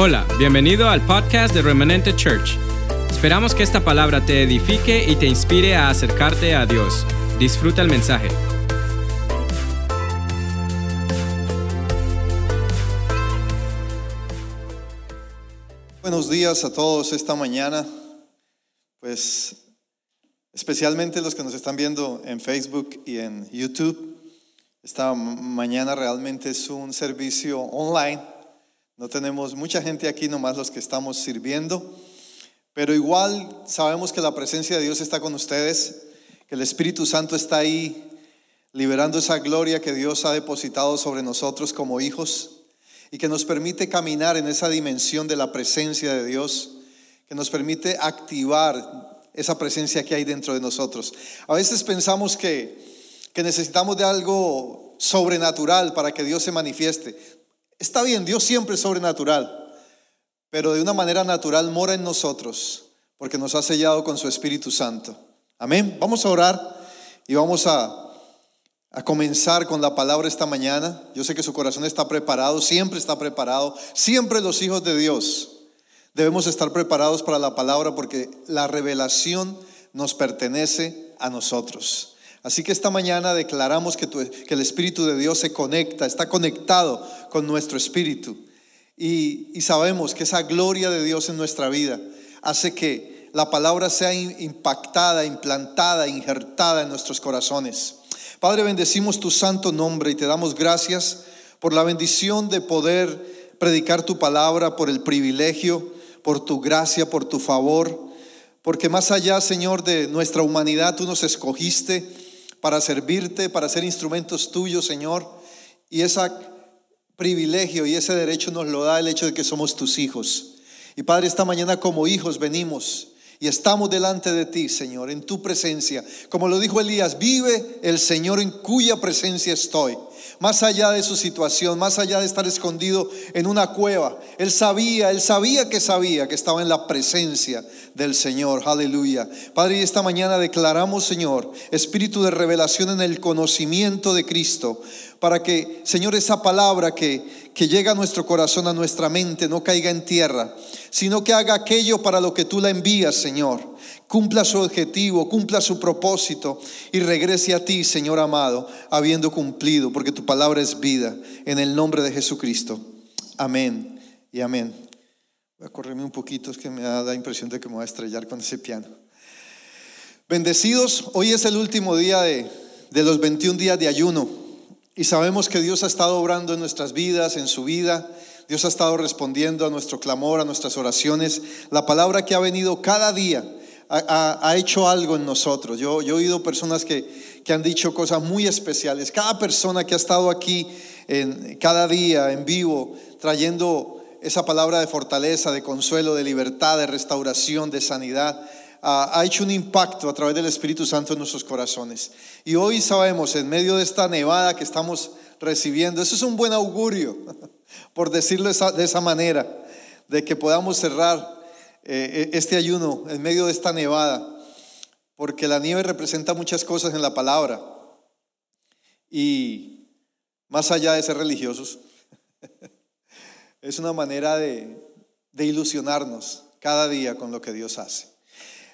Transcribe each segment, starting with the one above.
Hola, bienvenido al podcast de Remanente Church. Esperamos que esta palabra te edifique y te inspire a acercarte a Dios. Disfruta el mensaje. Buenos días a todos esta mañana. Pues especialmente los que nos están viendo en Facebook y en YouTube. Esta mañana realmente es un servicio online no tenemos mucha gente aquí, nomás los que estamos sirviendo, pero igual sabemos que la presencia de Dios está con ustedes, que el Espíritu Santo está ahí liberando esa gloria que Dios ha depositado sobre nosotros como hijos y que nos permite caminar en esa dimensión de la presencia de Dios, que nos permite activar esa presencia que hay dentro de nosotros. A veces pensamos que, que necesitamos de algo sobrenatural para que Dios se manifieste. Está bien, Dios siempre es sobrenatural, pero de una manera natural mora en nosotros, porque nos ha sellado con su Espíritu Santo. Amén. Vamos a orar y vamos a, a comenzar con la palabra esta mañana. Yo sé que su corazón está preparado, siempre está preparado, siempre los hijos de Dios debemos estar preparados para la palabra porque la revelación nos pertenece a nosotros. Así que esta mañana declaramos que, el Espíritu de Dios se conecta, está conectado con nuestro Espíritu. Y, y, sabemos que esa gloria de Dios en nuestra vida hace que la palabra sea impactada, implantada, injertada en nuestros corazones. Padre, bendecimos tu santo nombre y te damos gracias por la bendición de poder predicar tu palabra, por el privilegio, por tu gracia, por tu favor. Porque más allá, Señor, de nuestra humanidad, tú nos escogiste para servirte, para ser instrumentos tuyos, Señor. Y ese privilegio y ese derecho nos lo da el hecho de que somos tus hijos. Y Padre, esta mañana como hijos venimos y estamos delante de ti, Señor, en tu presencia. Como lo dijo Elías, vive el Señor en cuya presencia estoy más allá de su situación, más allá de estar escondido en una cueva. Él sabía, él sabía que sabía que estaba en la presencia del Señor. Aleluya. Padre, y esta mañana declaramos, Señor, espíritu de revelación en el conocimiento de Cristo, para que, Señor, esa palabra que, que llega a nuestro corazón, a nuestra mente, no caiga en tierra, sino que haga aquello para lo que tú la envías, Señor cumpla su objetivo, cumpla su propósito y regrese a ti, Señor amado, habiendo cumplido, porque tu palabra es vida, en el nombre de Jesucristo. Amén y amén. Voy a correrme un poquito, es que me da la impresión de que me voy a estrellar con ese piano. Bendecidos, hoy es el último día de, de los 21 días de ayuno y sabemos que Dios ha estado obrando en nuestras vidas, en su vida. Dios ha estado respondiendo a nuestro clamor, a nuestras oraciones. La palabra que ha venido cada día ha, hecho algo en nosotros. Yo, he oído personas que, que, han dicho cosas muy especiales. Cada persona que ha estado aquí en, cada día en vivo trayendo esa palabra de fortaleza, de consuelo, de libertad, de restauración, de sanidad, ha hecho un impacto a través del Espíritu Santo en nuestros corazones. Y hoy sabemos, en medio de esta nevada que estamos recibiendo, eso es un buen augurio, por decirlo de esa manera, de que podamos cerrar eh, este ayuno en medio de esta nevada, porque la nieve representa muchas cosas en la palabra. Y más allá de ser religiosos, es una manera de, de ilusionarnos cada día con lo que Dios hace.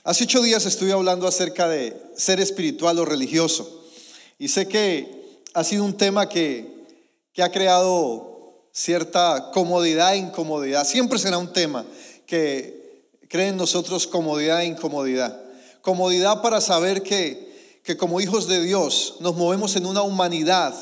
Hace ocho días estuve hablando acerca de ser espiritual o religioso. Y sé que ha sido un tema que, que ha creado cierta comodidad e incomodidad. Siempre será un tema que creen nosotros comodidad e incomodidad. Comodidad para saber que, que como hijos de Dios nos movemos en una humanidad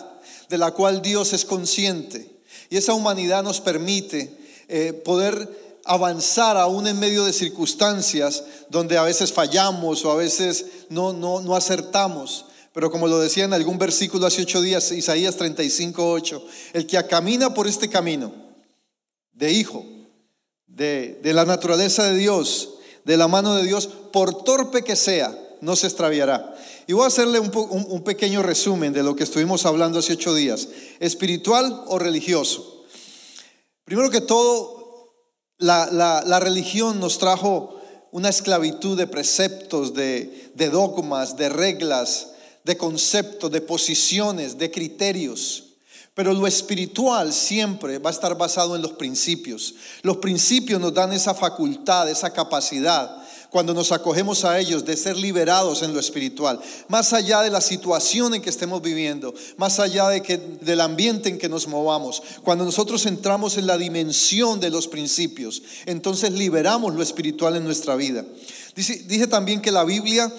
de la cual Dios es consciente. Y esa humanidad nos permite eh, poder avanzar aún en medio de circunstancias donde a veces fallamos o a veces no, no, no acertamos. Pero como lo decía en algún versículo hace ocho días, Isaías 35, 8, el que camina por este camino de hijo de, la naturaleza de Dios, de la mano de Dios, por torpe que sea, no se extraviará. Y voy a hacerle un, pequeño resumen de lo que estuvimos hablando hace ocho días, espiritual o religioso. Primero que todo, la, religión nos trajo una esclavitud de preceptos, de, de dogmas, de reglas, de conceptos, de posiciones, de criterios. Pero lo espiritual siempre va a estar basado en los principios. Los principios nos dan esa facultad, esa capacidad, cuando nos acogemos a ellos, de ser liberados en lo espiritual. Más allá de la situación en que estemos viviendo, más allá de que, del ambiente en que nos movamos. Cuando nosotros entramos en la dimensión de los principios, entonces liberamos lo espiritual en nuestra vida. dije también que la Biblia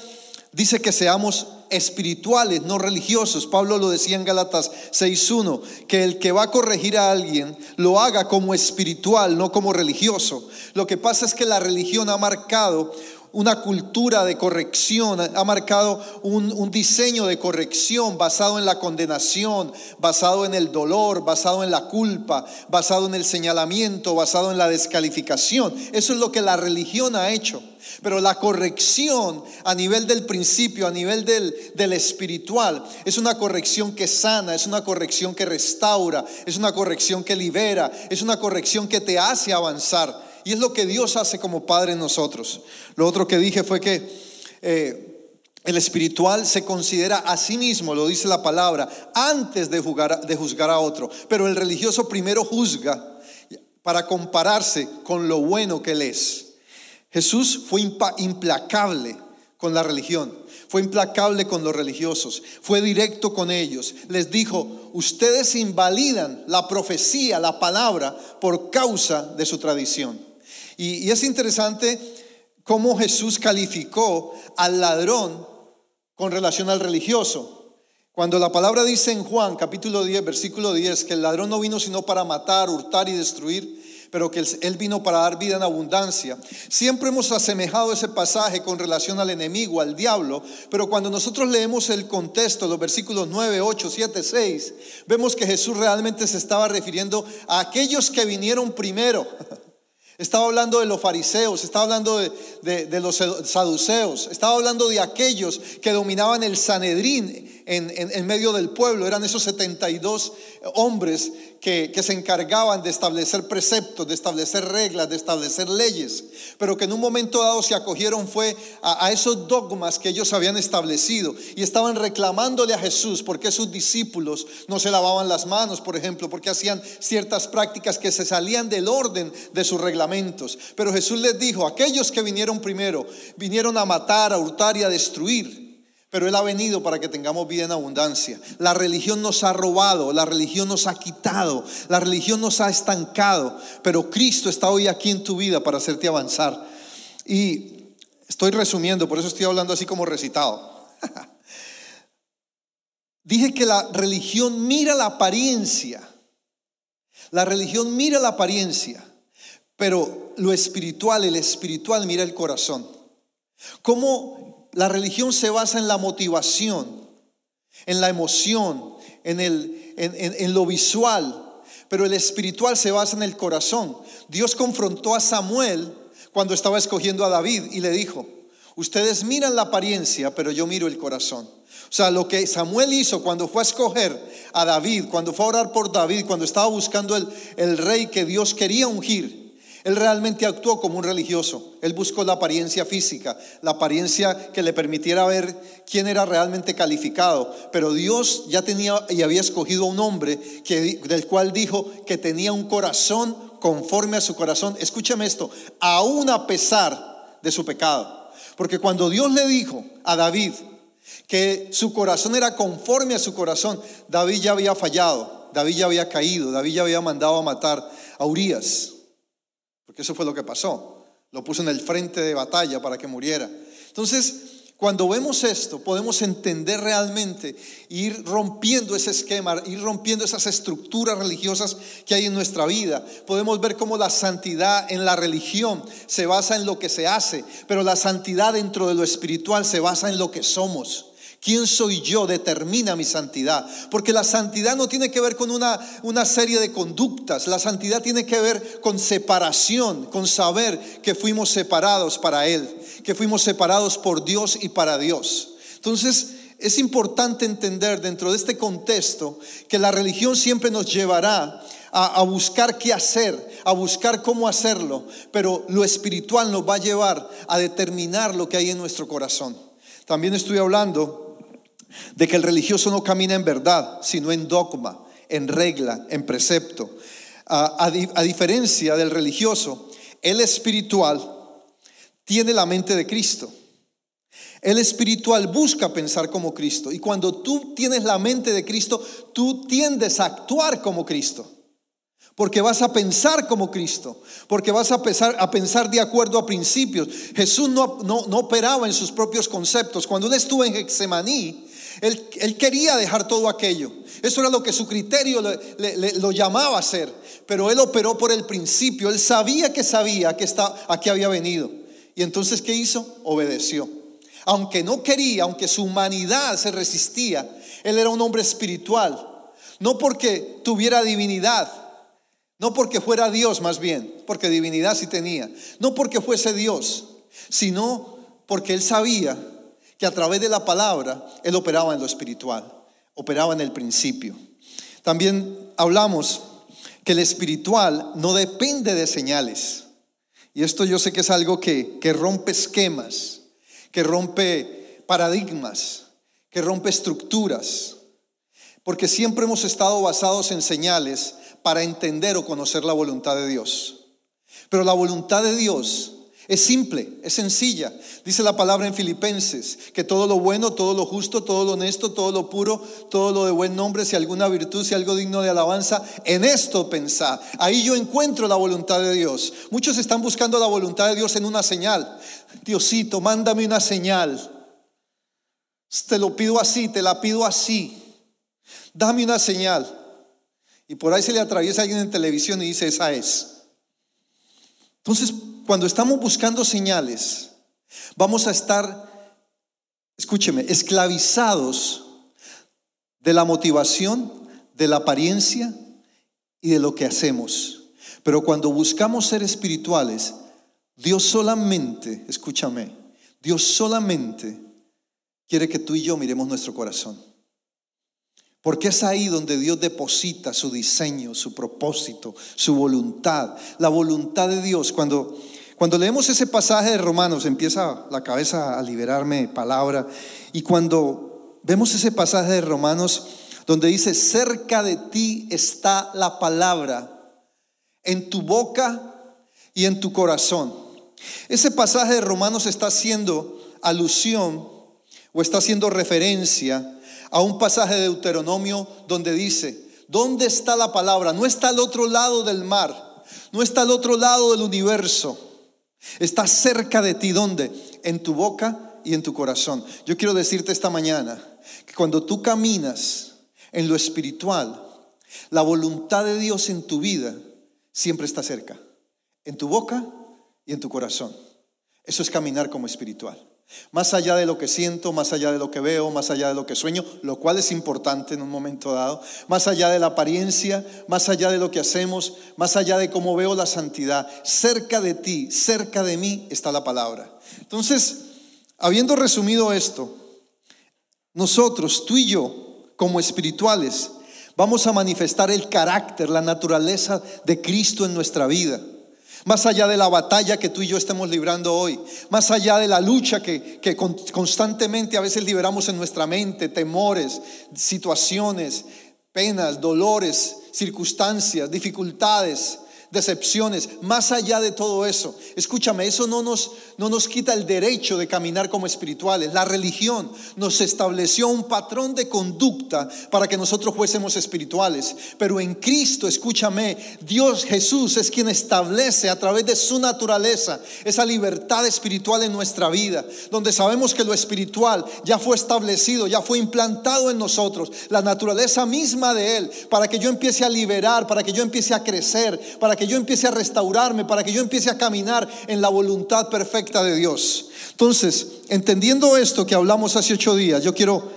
dice que seamos espirituales, no religiosos. Pablo lo decía en Gálatas 6.1, que el que va a corregir a alguien lo haga como espiritual, no como religioso. Lo que pasa es que la religión ha marcado una cultura de corrección, ha marcado un, un, diseño de corrección basado en la condenación, basado en el dolor, basado en la culpa, basado en el señalamiento, basado en la descalificación. Eso es lo que la religión ha hecho. Pero la corrección a nivel del principio, a nivel del, del, espiritual, es una corrección que sana, es una corrección que restaura, es una corrección que libera, es una corrección que te hace avanzar. Y es lo que Dios hace como Padre en nosotros. Lo otro que dije fue que eh, el espiritual se considera a sí mismo, lo dice la palabra, antes de de juzgar a otro. Pero el religioso primero juzga para compararse con lo bueno que él es. Jesús fue implacable con la religión, fue implacable con los religiosos, fue directo con ellos. Les dijo, ustedes invalidan la profecía, la palabra, por causa de su tradición. Y, es interesante cómo Jesús calificó al ladrón con relación al religioso. Cuando la palabra dice en Juan capítulo 10, versículo 10, que el ladrón no vino sino para matar, hurtar y destruir, pero que Él vino para dar vida en abundancia. Siempre hemos asemejado ese pasaje con relación al enemigo, al diablo, pero cuando nosotros leemos el contexto, los versículos 9, 8, 7, 6, vemos que Jesús realmente se estaba refiriendo a aquellos que vinieron primero. Estaba hablando de los fariseos, estaba hablando de, los saduceos, estaba hablando de aquellos que dominaban el Sanedrín en, en medio del pueblo. Eran esos 72 hombres que, se encargaban de establecer preceptos, de establecer reglas, de establecer leyes, pero que en un momento dado se acogieron fue a, esos dogmas que ellos habían establecido y estaban reclamándole a Jesús porque sus discípulos no se lavaban las manos, por ejemplo, porque hacían ciertas prácticas que se salían del orden de sus reglamentos. Pero Jesús les dijo, aquellos que vinieron primero, vinieron a matar, a hurtar y a destruir. Pero Él ha venido para que tengamos vida en abundancia. La religión nos ha robado, la religión nos ha quitado, la religión nos ha estancado. Pero Cristo está hoy aquí en tu vida para hacerte avanzar. Y estoy resumiendo, por eso estoy hablando así como recitado. Dije que la religión mira la apariencia. La religión mira la apariencia, pero lo espiritual, el espiritual mira el corazón. ¿Cómo la religión se basa en la motivación, en la emoción, en, el, en, lo visual, pero el espiritual se basa en el corazón. Dios confrontó a Samuel cuando estaba escogiendo a David y le dijo, ustedes miran la apariencia, pero yo miro el corazón. O sea, lo que Samuel hizo cuando fue a escoger a David, cuando fue a orar por David, cuando estaba buscando el, el rey que Dios quería ungir, él realmente actuó como un religioso. Él buscó la apariencia física, la apariencia que le permitiera ver quién era realmente calificado. Pero Dios ya tenía y había escogido a un hombre que, del cual dijo que tenía un corazón conforme a su corazón. Escúchame esto, aún a pesar de su pecado. Porque cuando Dios le dijo a David que su corazón era conforme a su corazón, David ya había fallado, David ya había caído, David ya había mandado a matar a Urias. Porque eso fue lo que pasó. Lo puso en el frente de batalla para que muriera. Entonces, cuando vemos esto, podemos entender realmente, ir rompiendo ese esquema, ir rompiendo esas estructuras religiosas que hay en nuestra vida. Podemos ver cómo la santidad en la religión se basa en lo que se hace, pero la santidad dentro de lo espiritual se basa en lo que somos. ¿Quién soy yo? Determina mi santidad. Porque la santidad no tiene que ver con una, una, serie de conductas. La santidad tiene que ver con separación, con saber que fuimos separados para Él, que fuimos separados por Dios y para Dios. Entonces, es importante entender dentro de este contexto que la religión siempre nos llevará a, a, buscar qué hacer, a buscar cómo hacerlo, pero lo espiritual nos va a llevar a determinar lo que hay en nuestro corazón. También estoy hablando de que el religioso no camina en verdad, sino en dogma, en regla, en precepto. A, diferencia del religioso, el espiritual tiene la mente de Cristo. El espiritual busca pensar como Cristo. Y cuando tú tienes la mente de Cristo, tú tiendes a actuar como Cristo. Porque vas a pensar como Cristo. Porque vas a pensar, de acuerdo a principios. Jesús no, no, operaba en sus propios conceptos. Cuando él estuvo en Hexemaní, él, quería dejar todo aquello. Eso era lo que su criterio lo llamaba a hacer. Pero él operó por el principio. Él sabía que sabía a qué había venido. Y entonces, ¿qué hizo? Obedeció. Aunque no quería, aunque su humanidad se resistía, él era un hombre espiritual. No porque tuviera divinidad, no porque fuera Dios más bien, porque divinidad sí tenía. No porque fuese Dios, sino porque él sabía que a través de la palabra él operaba en lo espiritual, operaba en el principio. También hablamos que el espiritual no depende de señales. Y esto yo sé que es algo que, que rompe esquemas que rompe paradigmas, que rompe estructuras, porque siempre hemos estado basados en señales para entender o conocer la voluntad de Dios. Pero la voluntad de Dios es simple, es sencilla. Dice la palabra en Filipenses, que todo lo bueno, todo lo justo, todo lo honesto, todo lo puro, todo lo de buen nombre, si alguna virtud, si algo digno de alabanza, en esto pensá. Ahí yo encuentro la voluntad de Dios. Muchos están buscando la voluntad de Dios en una señal. Diosito, mándame una señal. Te lo pido así, te la pido así. Dame una señal. Y por ahí se le atraviesa alguien en televisión y dice, esa es. Entonces, cuando estamos buscando señales, vamos a estar, escúcheme, esclavizados de la motivación, de la apariencia y de lo que hacemos. Pero cuando buscamos ser espirituales, Dios solamente, escúchame, Dios solamente quiere que tú y yo miremos nuestro corazón. Porque es ahí donde Dios deposita su diseño, su propósito, su voluntad. La voluntad de Dios. Cuando, cuando leemos ese pasaje de Romanos, empieza la cabeza a liberarme palabra. Y cuando vemos ese pasaje de Romanos, donde dice, cerca de ti está la palabra, en tu boca y en tu corazón. Ese pasaje de Romanos está haciendo alusión o está haciendo referencia a un pasaje de Deuteronomio donde dice, ¿dónde está la palabra? No está al otro lado del mar, no está al otro lado del universo, está cerca de ti, ¿dónde? En tu boca y en tu corazón. Yo quiero decirte esta mañana que cuando tú caminas en lo espiritual, la voluntad de Dios en tu vida siempre está cerca, en tu boca y en tu corazón. Eso es caminar como espiritual. Más allá de lo que siento, más allá de lo que veo, más allá de lo que sueño, lo cual es importante en un momento dado, más allá de la apariencia, más allá de lo que hacemos, más allá de cómo veo la santidad, cerca de ti, cerca de mí está la palabra. Entonces, habiendo resumido esto, nosotros, tú y yo, como espirituales, vamos a manifestar el carácter, la naturaleza de Cristo en nuestra vida más allá de la batalla que tú y yo estemos librando hoy, más allá de la lucha que, que constantemente a veces liberamos en nuestra mente, temores, situaciones, penas, dolores, circunstancias, dificultades, decepciones, más allá de todo eso. Escúchame, eso no nos, no nos quita el derecho de caminar como espirituales. La religión nos estableció un patrón de conducta para que nosotros fuésemos espirituales. Pero en Cristo, escúchame, Dios Jesús es quien establece a través de su naturaleza esa libertad espiritual en nuestra vida, donde sabemos que lo espiritual ya fue establecido, ya fue implantado en nosotros, la naturaleza misma de Él, para que yo empiece a liberar, para que yo empiece a crecer, para que yo empiece a restaurarme, para que yo empiece a caminar en la voluntad perfecta de Dios. Entonces, entendiendo esto que hablamos hace ocho días, yo quiero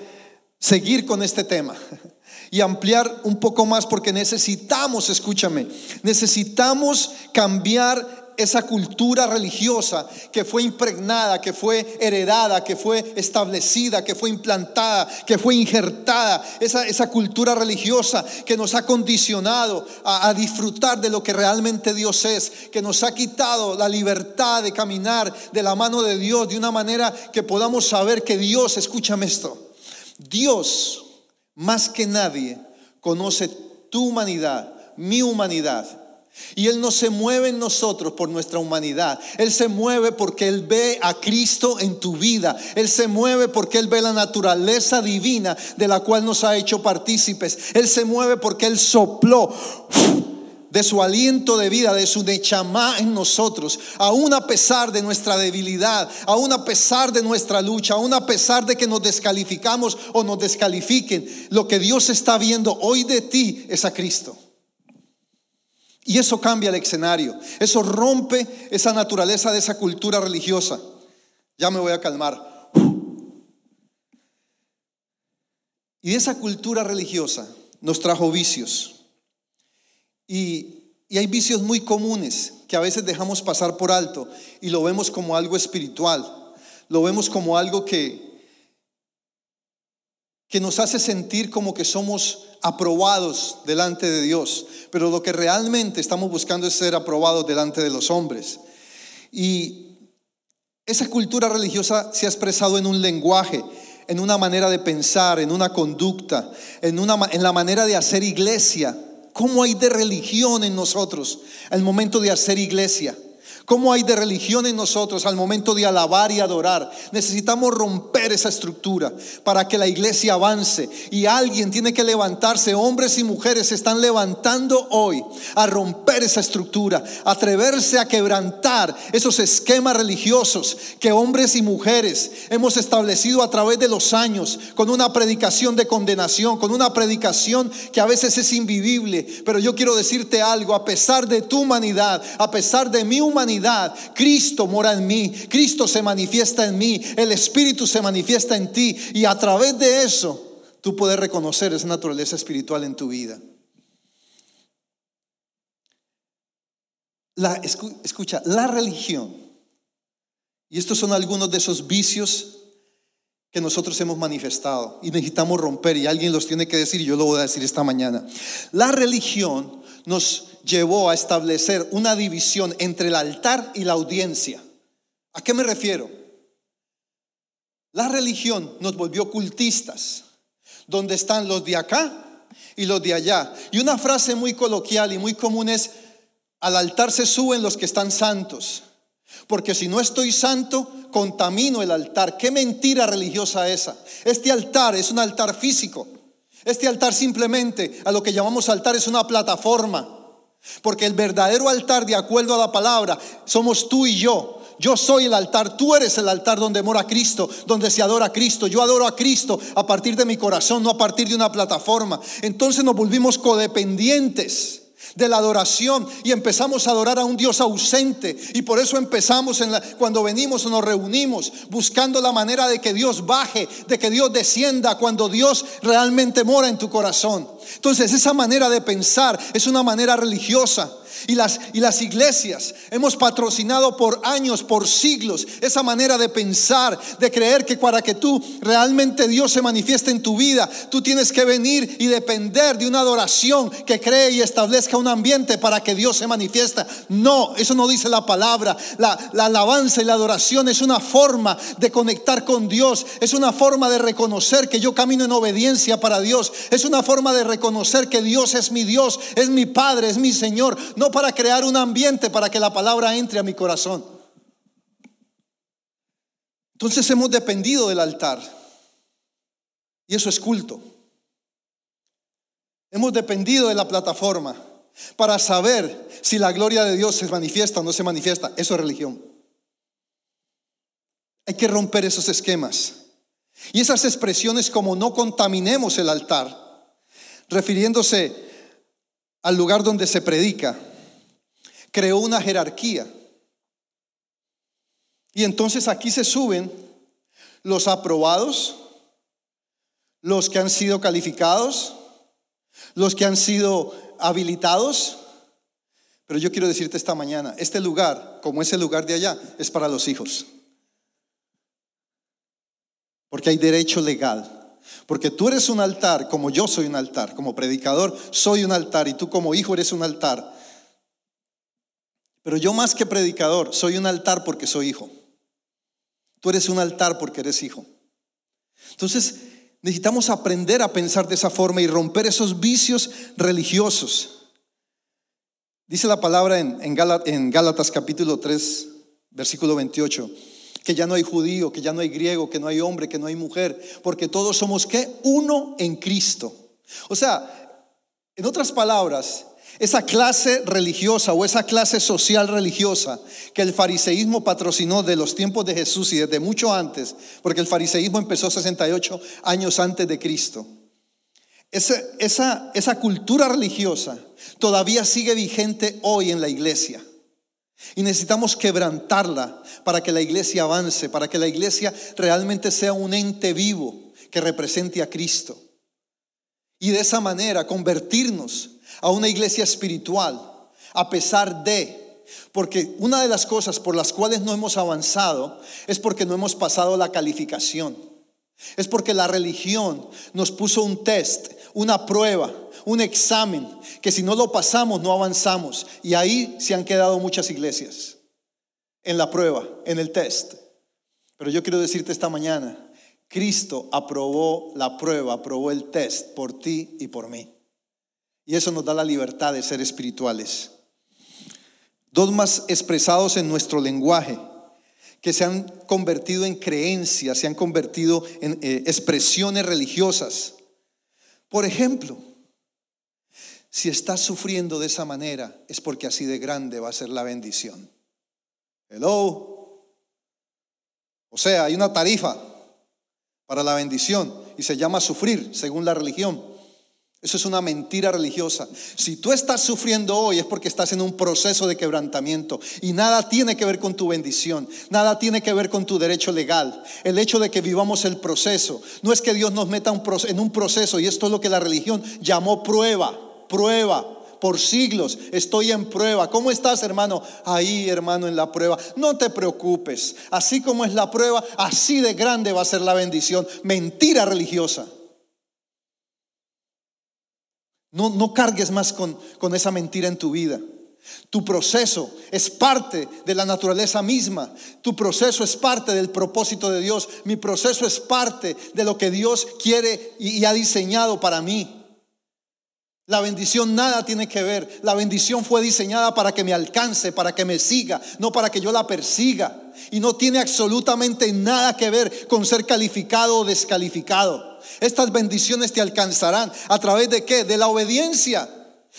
seguir con este tema y ampliar un poco más porque necesitamos, escúchame, necesitamos cambiar esa cultura religiosa que fue impregnada, que fue heredada, que fue establecida, que fue implantada, que fue injertada, esa, esa cultura religiosa que nos ha condicionado a, a disfrutar de lo que realmente Dios es, que nos ha quitado la libertad de caminar de la mano de Dios de una manera que podamos saber que Dios, escúchame esto, Dios más que nadie conoce tu humanidad, mi humanidad. Y Él no se mueve en nosotros por nuestra humanidad. Él se mueve porque Él ve a Cristo en tu vida. Él se mueve porque Él ve la naturaleza divina de la cual nos ha hecho partícipes. Él se mueve porque Él sopló de su aliento de vida, de su nechamá en nosotros, aún a pesar de nuestra debilidad, aún a pesar de nuestra lucha, aún a pesar de que nos descalificamos o nos descalifiquen, lo que Dios está viendo hoy de ti es a Cristo. Y eso cambia el escenario, eso rompe esa naturaleza de esa cultura religiosa. Ya me voy a calmar. Y esa cultura religiosa nos trajo vicios. Y, y hay vicios muy comunes que a veces dejamos pasar por alto y lo vemos como algo espiritual, lo vemos como algo que, que nos hace sentir como que somos aprobados delante de Dios, pero lo que realmente estamos buscando es ser aprobados delante de los hombres. Y esa cultura religiosa se ha expresado en un lenguaje, en una manera de pensar, en una conducta, en, una, en la manera de hacer iglesia. ¿Cómo hay de religión en nosotros al momento de hacer iglesia? ¿Cómo hay de religión en nosotros al momento de alabar y adorar? Necesitamos romper esa estructura para que la iglesia avance. Y alguien tiene que levantarse, hombres y mujeres se están levantando hoy a romper esa estructura, atreverse a quebrantar esos esquemas religiosos que hombres y mujeres hemos establecido a través de los años con una predicación de condenación, con una predicación que a veces es invivible. Pero yo quiero decirte algo, a pesar de tu humanidad, a pesar de mi humanidad, Cristo mora en mí, Cristo se manifiesta en mí, el Espíritu se manifiesta en ti y a través de eso tú puedes reconocer esa naturaleza espiritual en tu vida. La, escucha, la religión, y estos son algunos de esos vicios que nosotros hemos manifestado y necesitamos romper y alguien los tiene que decir y yo lo voy a decir esta mañana. La religión nos llevó a establecer una división entre el altar y la audiencia. ¿A qué me refiero? La religión nos volvió cultistas, donde están los de acá y los de allá. Y una frase muy coloquial y muy común es, al altar se suben los que están santos, porque si no estoy santo, contamino el altar. Qué mentira religiosa esa. Este altar es un altar físico. Este altar simplemente, a lo que llamamos altar, es una plataforma porque el verdadero altar, de acuerdo a la palabra, somos tú y yo. Yo soy el altar, tú eres el altar donde mora Cristo, donde se adora a Cristo. Yo adoro a Cristo a partir de mi corazón, no a partir de una plataforma. Entonces nos volvimos codependientes de la adoración y empezamos a adorar a un Dios ausente. Y por eso empezamos en cuando venimos nos reunimos buscando la manera de que Dios baje, de que Dios descienda cuando Dios realmente mora en tu corazón. Entonces esa manera de pensar es una manera religiosa. Y las, y las iglesias hemos patrocinado por años, por siglos, esa manera de pensar, de creer que para que tú realmente Dios se manifieste en tu vida, tú tienes que venir y depender de una adoración que cree y establezca un ambiente para que Dios se manifiesta. No, eso no dice la palabra. La, la alabanza y la adoración es una forma de conectar con Dios, es una forma de reconocer que yo camino en obediencia para Dios, es una forma de reconocer que Dios es mi Dios, es mi Padre, es mi Señor. Para crear un ambiente para que la palabra entre a mi corazón. Entonces hemos dependido del altar. Y eso es culto. Hemos dependido de la plataforma para saber si la gloria de Dios se manifiesta o no se manifiesta. Eso es religión. Hay que romper esos esquemas. Y esas expresiones como no contaminemos el altar, refiriéndose al lugar donde se predica, creó una jerarquía. Y entonces aquí se suben los aprobados, los que han sido calificados, los que han sido habilitados. Pero yo quiero decirte esta mañana, este lugar, como ese lugar de allá, es para los hijos. Porque hay derecho legal. Porque tú eres un altar, como yo soy un altar, como predicador soy un altar y tú como hijo eres un altar. Pero yo más que predicador, soy un altar porque soy hijo. Tú eres un altar porque eres hijo. Entonces, Necesitamos aprender a pensar de esa forma y romper esos vicios religiosos. Dice la palabra en, Gálatas capítulo 3, versículo 28, que ya no hay judío, que ya no hay griego, que no hay hombre, que no hay mujer, porque todos somos qué? Uno en Cristo. O sea, en otras palabras, esa clase religiosa o esa clase social religiosa que el fariseísmo patrocinó de los tiempos de Jesús y desde mucho antes, porque el fariseísmo empezó 68 años antes de Cristo. Esa, esa, esa cultura religiosa todavía sigue vigente hoy en la iglesia. Y necesitamos quebrantarla para que la iglesia avance, para que la iglesia realmente sea un ente vivo que represente a Cristo. Y de esa manera convertirnos a una iglesia espiritual, a pesar de, porque una de las cosas por las cuales no hemos avanzado es porque no hemos pasado la calificación. Es porque la religión nos puso un test, una prueba, un examen, que si no lo pasamos no avanzamos. Y ahí se han quedado muchas iglesias, en la prueba, en el test. Pero yo quiero decirte esta mañana, Cristo aprobó la prueba, aprobó el test por ti y por mí. Y eso nos da la libertad de ser espirituales. Dogmas expresados en nuestro lenguaje, que se han convertido en creencias, se han convertido en eh, expresiones religiosas. Por ejemplo, si estás sufriendo de esa manera, es porque así de grande va a ser la bendición. Hello. O sea, hay una tarifa para la bendición y se llama sufrir según la religión. Eso es una mentira religiosa. Si tú estás sufriendo hoy es porque estás en un proceso de quebrantamiento y nada tiene que ver con tu bendición, nada tiene que ver con tu derecho legal. El hecho de que vivamos el proceso, no es que Dios nos meta en un proceso y esto es lo que la religión llamó prueba, prueba. Por siglos estoy en prueba. ¿Cómo estás, hermano? Ahí, hermano, en la prueba. No te preocupes. Así como es la prueba, así de grande va a ser la bendición. Mentira religiosa. No, no cargues más con, con esa mentira en tu vida. Tu proceso es parte de la naturaleza misma. Tu proceso es parte del propósito de Dios. Mi proceso es parte de lo que Dios quiere y, ha diseñado para mí. La bendición nada tiene que ver. La bendición fue diseñada para que me alcance, para que me siga, no para que yo la persiga. Y no tiene absolutamente nada que ver con ser calificado o descalificado. Estas bendiciones te alcanzarán. ¿A través de qué? De la obediencia.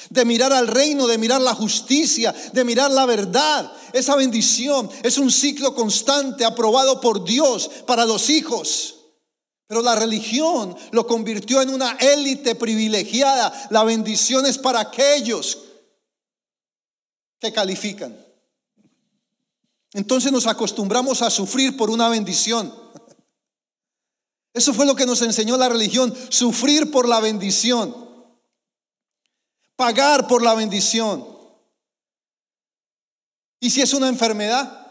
De mirar al reino, de mirar la justicia, de mirar la verdad. Esa bendición es un ciclo constante aprobado por Dios para los hijos. Pero la religión lo convirtió en una élite privilegiada. La bendición es para aquellos que califican. Entonces nos acostumbramos a sufrir por una bendición. Eso fue lo que nos enseñó la religión, sufrir por la bendición, pagar por la bendición. ¿Y si es una enfermedad?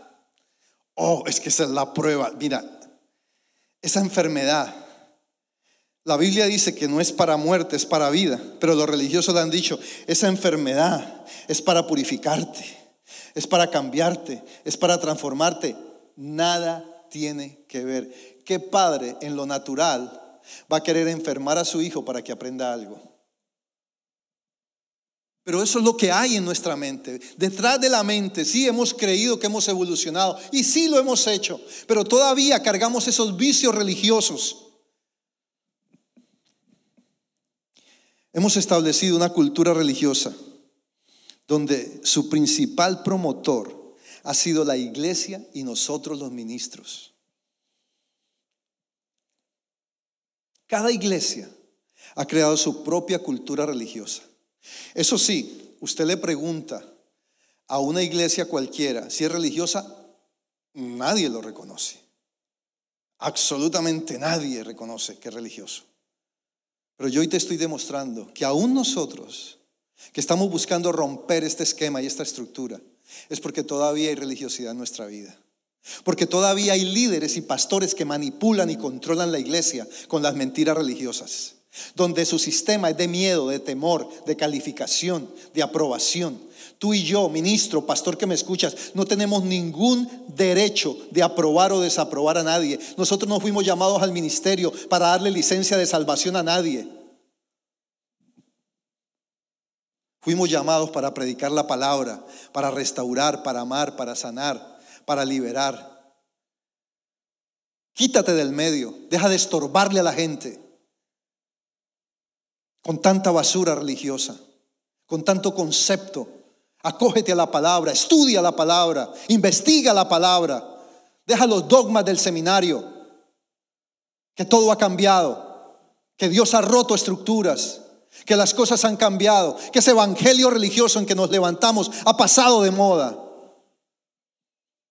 Oh, es que esa es la prueba. Mira, esa enfermedad, la Biblia dice que no es para muerte, es para vida, pero los religiosos le han dicho, esa enfermedad es para purificarte, es para cambiarte, es para transformarte. Nada tiene que ver. ¿Qué padre en lo natural va a querer enfermar a su hijo para que aprenda algo? Pero eso es lo que hay en nuestra mente. Detrás de la mente, sí hemos creído que hemos evolucionado y sí lo hemos hecho, pero todavía cargamos esos vicios religiosos. Hemos establecido una cultura religiosa donde su principal promotor ha sido la iglesia y nosotros los ministros. Cada iglesia ha creado su propia cultura religiosa. Eso sí, usted le pregunta a una iglesia cualquiera si es religiosa, nadie lo reconoce. Absolutamente nadie reconoce que es religioso. Pero yo hoy te estoy demostrando que aún nosotros, que estamos buscando romper este esquema y esta estructura, es porque todavía hay religiosidad en nuestra vida. Porque todavía hay líderes y pastores que manipulan y controlan la iglesia con las mentiras religiosas, donde su sistema es de miedo, de temor, de calificación, de aprobación. Tú y yo, ministro, pastor que me escuchas, no tenemos ningún derecho de aprobar o desaprobar a nadie. Nosotros no fuimos llamados al ministerio para darle licencia de salvación a nadie. Fuimos llamados para predicar la palabra, para restaurar, para amar, para sanar, para liberar. Quítate del medio, deja de estorbarle a la gente con tanta basura religiosa, con tanto concepto. Acógete a la palabra, estudia la palabra, investiga la palabra. Deja los dogmas del seminario, que todo ha cambiado, que Dios ha roto estructuras, que las cosas han cambiado, que ese evangelio religioso en que nos levantamos ha pasado de moda.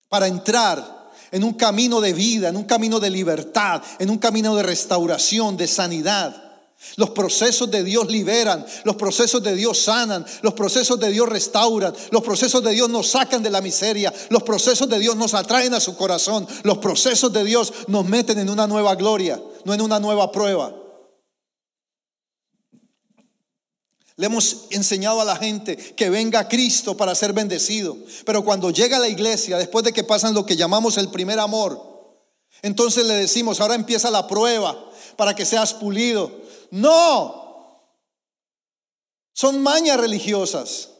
Para entrar en un camino de vida, en un camino de libertad, en un camino de restauración, de sanidad. Los procesos de Dios liberan, los procesos de Dios sanan, los procesos de Dios restauran, los procesos de Dios nos sacan de la miseria, los procesos de Dios nos atraen a su corazón, los procesos de Dios nos meten en una nueva gloria, no en una nueva prueba. Le hemos enseñado a la gente que venga Cristo para ser bendecido, pero cuando llega a la iglesia, después de que pasan lo que llamamos el primer amor, entonces le decimos, ahora empieza la prueba para que seas pulido. No. Son mañas religiosas.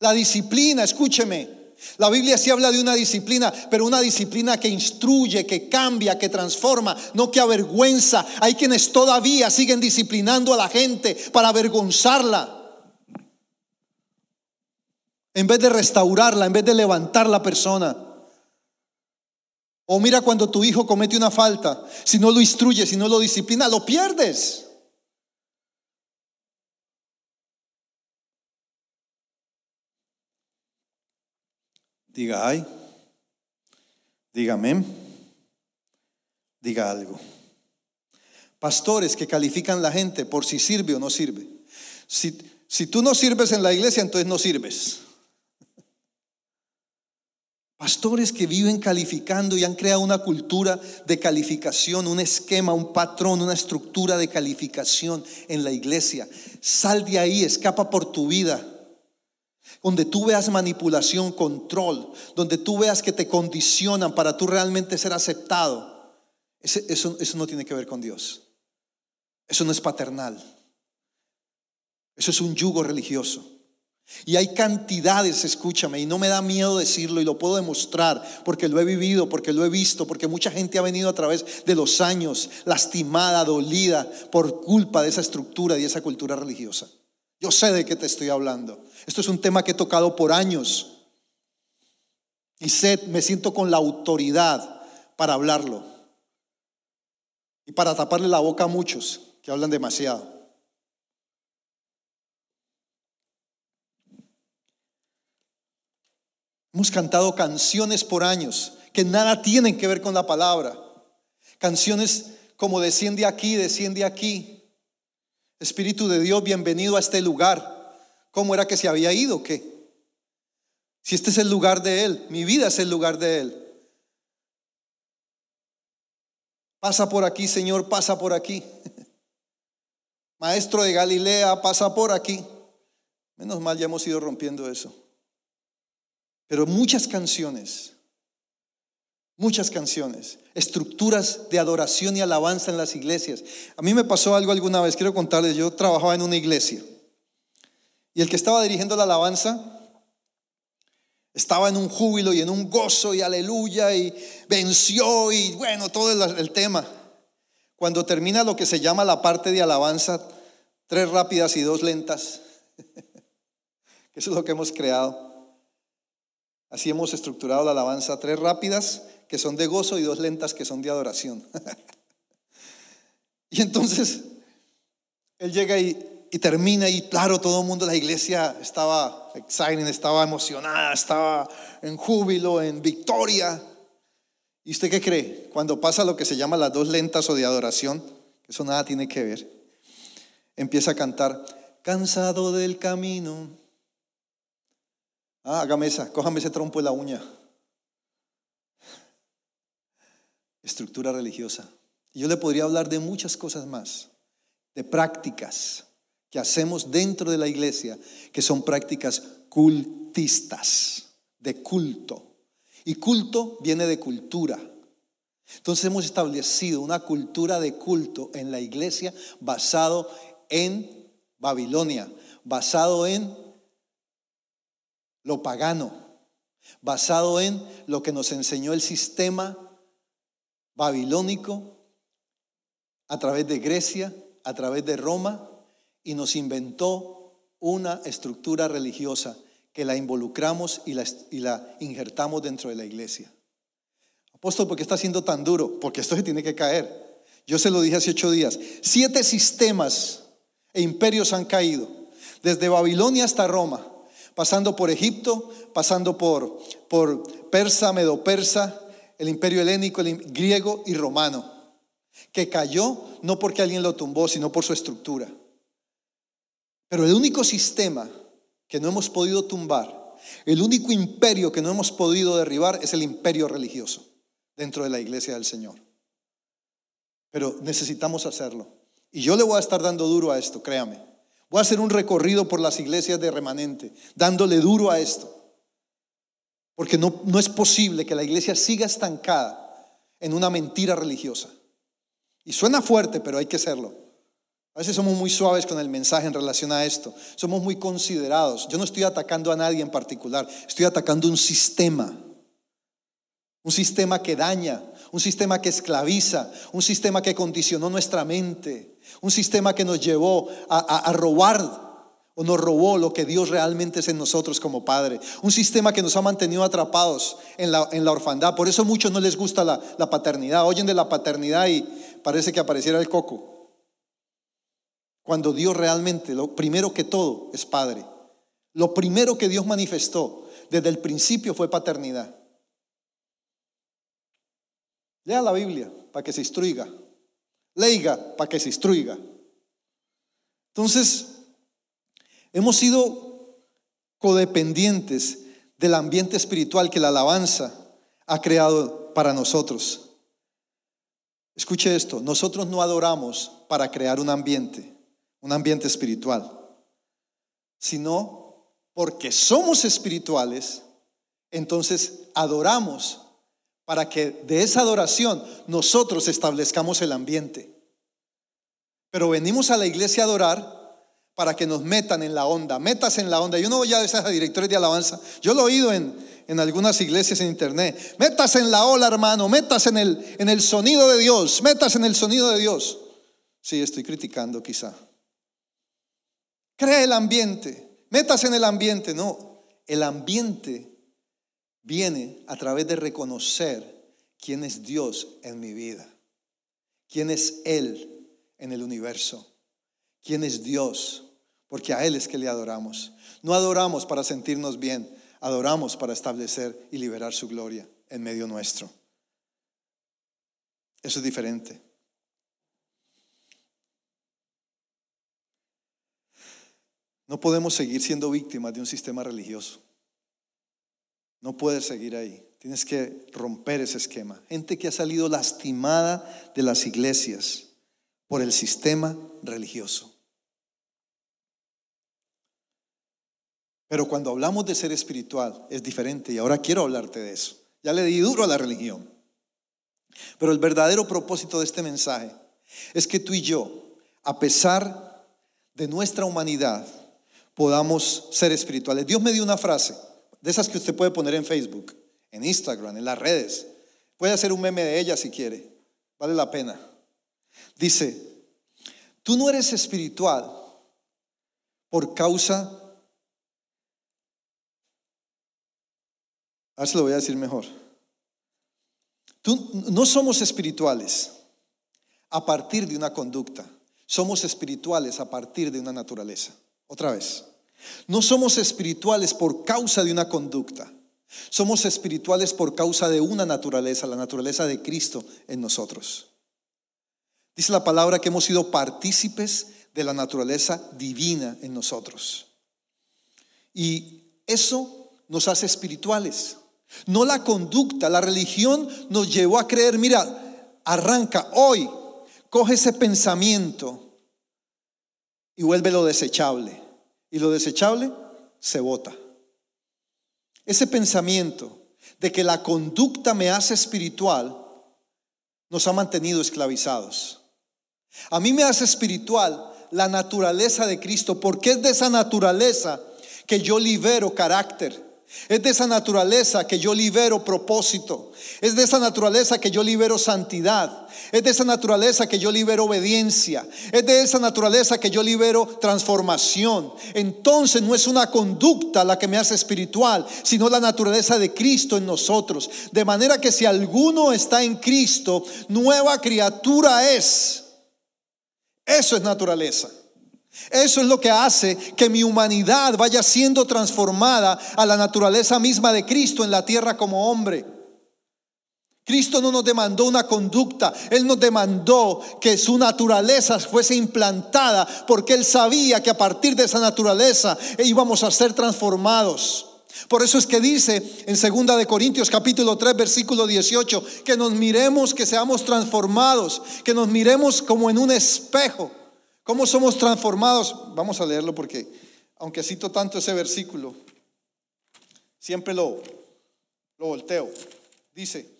La disciplina, escúcheme. La Biblia sí habla de una disciplina, pero una disciplina que instruye, que cambia, que transforma, no que avergüenza. Hay quienes todavía siguen disciplinando a la gente para avergonzarla. En vez de restaurarla, en vez de levantar la persona. O mira cuando tu hijo comete una falta, si no lo instruye, si no lo disciplina, lo pierdes. Diga ay, dígame, diga algo. Pastores que califican la gente por si sirve o no sirve. Si, si tú no sirves en la iglesia, entonces no sirves. Pastores que viven calificando y han creado una cultura de calificación, un esquema, un patrón, una estructura de calificación en la iglesia. Sal de ahí, escapa por tu vida. Donde tú veas manipulación, control, donde tú veas que te condicionan para tú realmente ser aceptado. Eso, eso no tiene que ver con Dios. Eso no es paternal. Eso es un yugo religioso. Y hay cantidades, escúchame, y no me da miedo decirlo y lo puedo demostrar porque lo he vivido, porque lo he visto, porque mucha gente ha venido a través de los años lastimada, dolida por culpa de esa estructura y esa cultura religiosa. Yo sé de qué te estoy hablando. Esto es un tema que he tocado por años. Y sé, me siento con la autoridad para hablarlo. Y para taparle la boca a muchos que hablan demasiado. Hemos cantado canciones por años que nada tienen que ver con la palabra. Canciones como desciende aquí, desciende aquí. Espíritu de Dios, bienvenido a este lugar. ¿Cómo era que se había ido? ¿Qué? Si este es el lugar de Él, mi vida es el lugar de Él. Pasa por aquí, Señor, pasa por aquí. Maestro de Galilea, pasa por aquí. Menos mal ya hemos ido rompiendo eso. Pero muchas canciones, muchas canciones, estructuras de adoración y alabanza en las iglesias. A mí me pasó algo alguna vez, quiero contarles, yo trabajaba en una iglesia y el que estaba dirigiendo la alabanza estaba en un júbilo y en un gozo y aleluya y venció y bueno, todo el, tema. Cuando termina lo que se llama la parte de alabanza, tres rápidas y dos lentas, eso es lo que hemos creado. Así hemos estructurado la alabanza, tres rápidas que son de gozo y dos lentas que son de adoración. y entonces él llega y, termina y claro, todo el mundo, la iglesia estaba exciting, estaba emocionada, estaba en júbilo, en victoria. ¿Y usted qué cree? Cuando pasa lo que se llama las dos lentas o de adoración, eso nada tiene que ver, empieza a cantar, cansado del camino Ah, hágame esa, cójame ese trompo de la uña. Estructura religiosa. Yo le podría hablar de muchas cosas más, de prácticas que hacemos dentro de la iglesia que son prácticas cultistas, de culto. Y culto viene de cultura. Entonces hemos establecido una cultura de culto en la iglesia basado en Babilonia, basado en lo pagano, basado en lo que nos enseñó el sistema babilónico a través de Grecia, a través de Roma, y nos inventó una estructura religiosa que la involucramos y la, y la injertamos dentro de la iglesia. Apóstol, ¿por qué está siendo tan duro? Porque esto se tiene que caer. Yo se lo dije hace ocho días. Siete sistemas e imperios han caído, desde Babilonia hasta Roma, pasando por Egipto, pasando por, por Persa, Medo-Persa, el imperio helénico, el griego y romano, que cayó no porque alguien lo tumbó, sino por su estructura. Pero el único sistema que no hemos podido tumbar, el único imperio que no hemos podido derribar es el imperio religioso dentro de la iglesia del Señor. Pero necesitamos hacerlo. Y yo le voy a estar dando duro a esto, créame. Voy a hacer un recorrido por las iglesias de remanente, dándole duro a esto. Porque no, no es posible que la iglesia siga estancada en una mentira religiosa. Y suena fuerte, pero hay que hacerlo. A veces somos muy suaves con el mensaje en relación a esto. Somos muy considerados. Yo no estoy atacando a nadie en particular. Estoy atacando un sistema. Un sistema que daña, un sistema que esclaviza, un sistema que condicionó nuestra mente, un sistema que nos llevó a, robar o nos robó lo que Dios realmente es en nosotros como Padre. Un sistema que nos ha mantenido atrapados en la, orfandad. Por eso muchos no les gusta la, la, paternidad. Oyen de la paternidad y parece que apareciera el coco. Cuando Dios realmente, lo primero que todo, es Padre. Lo primero que Dios manifestó desde el principio fue paternidad. Lea la Biblia para que se instruiga. Leiga para que se instruiga. Entonces, hemos sido codependientes del ambiente espiritual que la alabanza ha creado para nosotros. Escuche esto, nosotros no adoramos para crear un ambiente, un ambiente espiritual, sino porque somos espirituales, entonces adoramos para que de esa adoración nosotros establezcamos el ambiente. Pero venimos a la iglesia a adorar para que nos metan en la onda, metas en la onda. Yo no voy a esas directores de alabanza, yo lo he oído en, en algunas iglesias en internet. Metas en la ola, hermano, metas en el, en el sonido de Dios, metas en el sonido de Dios. Sí, estoy criticando quizá. Crea el ambiente, metas en el ambiente, no. El ambiente viene a través de reconocer quién es Dios en mi vida, quién es Él en el universo, quién es Dios, porque a Él es que le adoramos. No adoramos para sentirnos bien, adoramos para establecer y liberar su gloria en medio nuestro. Eso es diferente. No podemos seguir siendo víctimas de un sistema religioso. No puedes seguir ahí. Tienes que romper ese esquema. Gente que ha salido lastimada de las iglesias por el sistema religioso. Pero cuando hablamos de ser espiritual es diferente y ahora quiero hablarte de eso. Ya le di duro a la religión. Pero el verdadero propósito de este mensaje es que tú y yo, a pesar de nuestra humanidad, podamos ser espirituales. Dios me dio una frase de esas que usted puede poner en Facebook, en Instagram, en las redes. Puede hacer un meme de ella si quiere. Vale la pena. Dice, tú no eres espiritual por causa... A ver si lo voy a decir mejor. No somos espirituales a partir de una conducta. Somos espirituales a partir de una naturaleza. Otra vez. No somos espirituales por causa de una conducta. Somos espirituales por causa de una naturaleza, la naturaleza de Cristo en nosotros. Dice la palabra que hemos sido partícipes de la naturaleza divina en nosotros. Y eso nos hace espirituales. No la conducta, la religión nos llevó a creer, mira, arranca hoy, coge ese pensamiento y vuelve lo desechable. Y lo desechable se bota. Ese pensamiento de que la conducta me hace espiritual nos ha mantenido esclavizados. A mí me hace espiritual la naturaleza de Cristo, porque es de esa naturaleza que yo libero carácter. Es de esa naturaleza que yo libero propósito. Es de esa naturaleza que yo libero santidad. Es de esa naturaleza que yo libero obediencia. Es de esa naturaleza que yo libero transformación. Entonces no es una conducta la que me hace espiritual, sino la naturaleza de Cristo en nosotros. De manera que si alguno está en Cristo, nueva criatura es. Eso es naturaleza. Eso es lo que hace que mi humanidad vaya siendo transformada a la naturaleza misma de Cristo en la tierra como hombre. Cristo no nos demandó una conducta, Él nos demandó que su naturaleza fuese implantada porque Él sabía que a partir de esa naturaleza íbamos a ser transformados. Por eso es que dice en 2 de Corintios capítulo 3 versículo 18 que nos miremos, que seamos transformados, que nos miremos como en un espejo. ¿Cómo somos transformados? Vamos a leerlo porque aunque cito tanto ese versículo, siempre lo, lo volteo. Dice,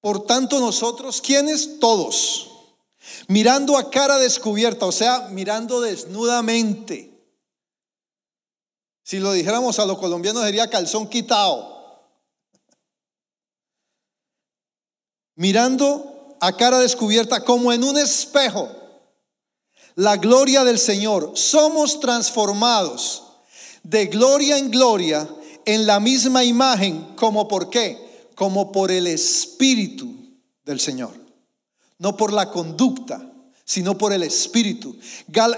por tanto nosotros, ¿quiénes? Todos, mirando a cara descubierta, o sea, mirando desnudamente. Si lo dijéramos a los colombianos sería calzón quitado. Mirando a cara descubierta como en un espejo la gloria del Señor. Somos transformados de gloria en gloria en la misma imagen como por qué? como por el Espíritu del Señor. No por la conducta, sino por el Espíritu.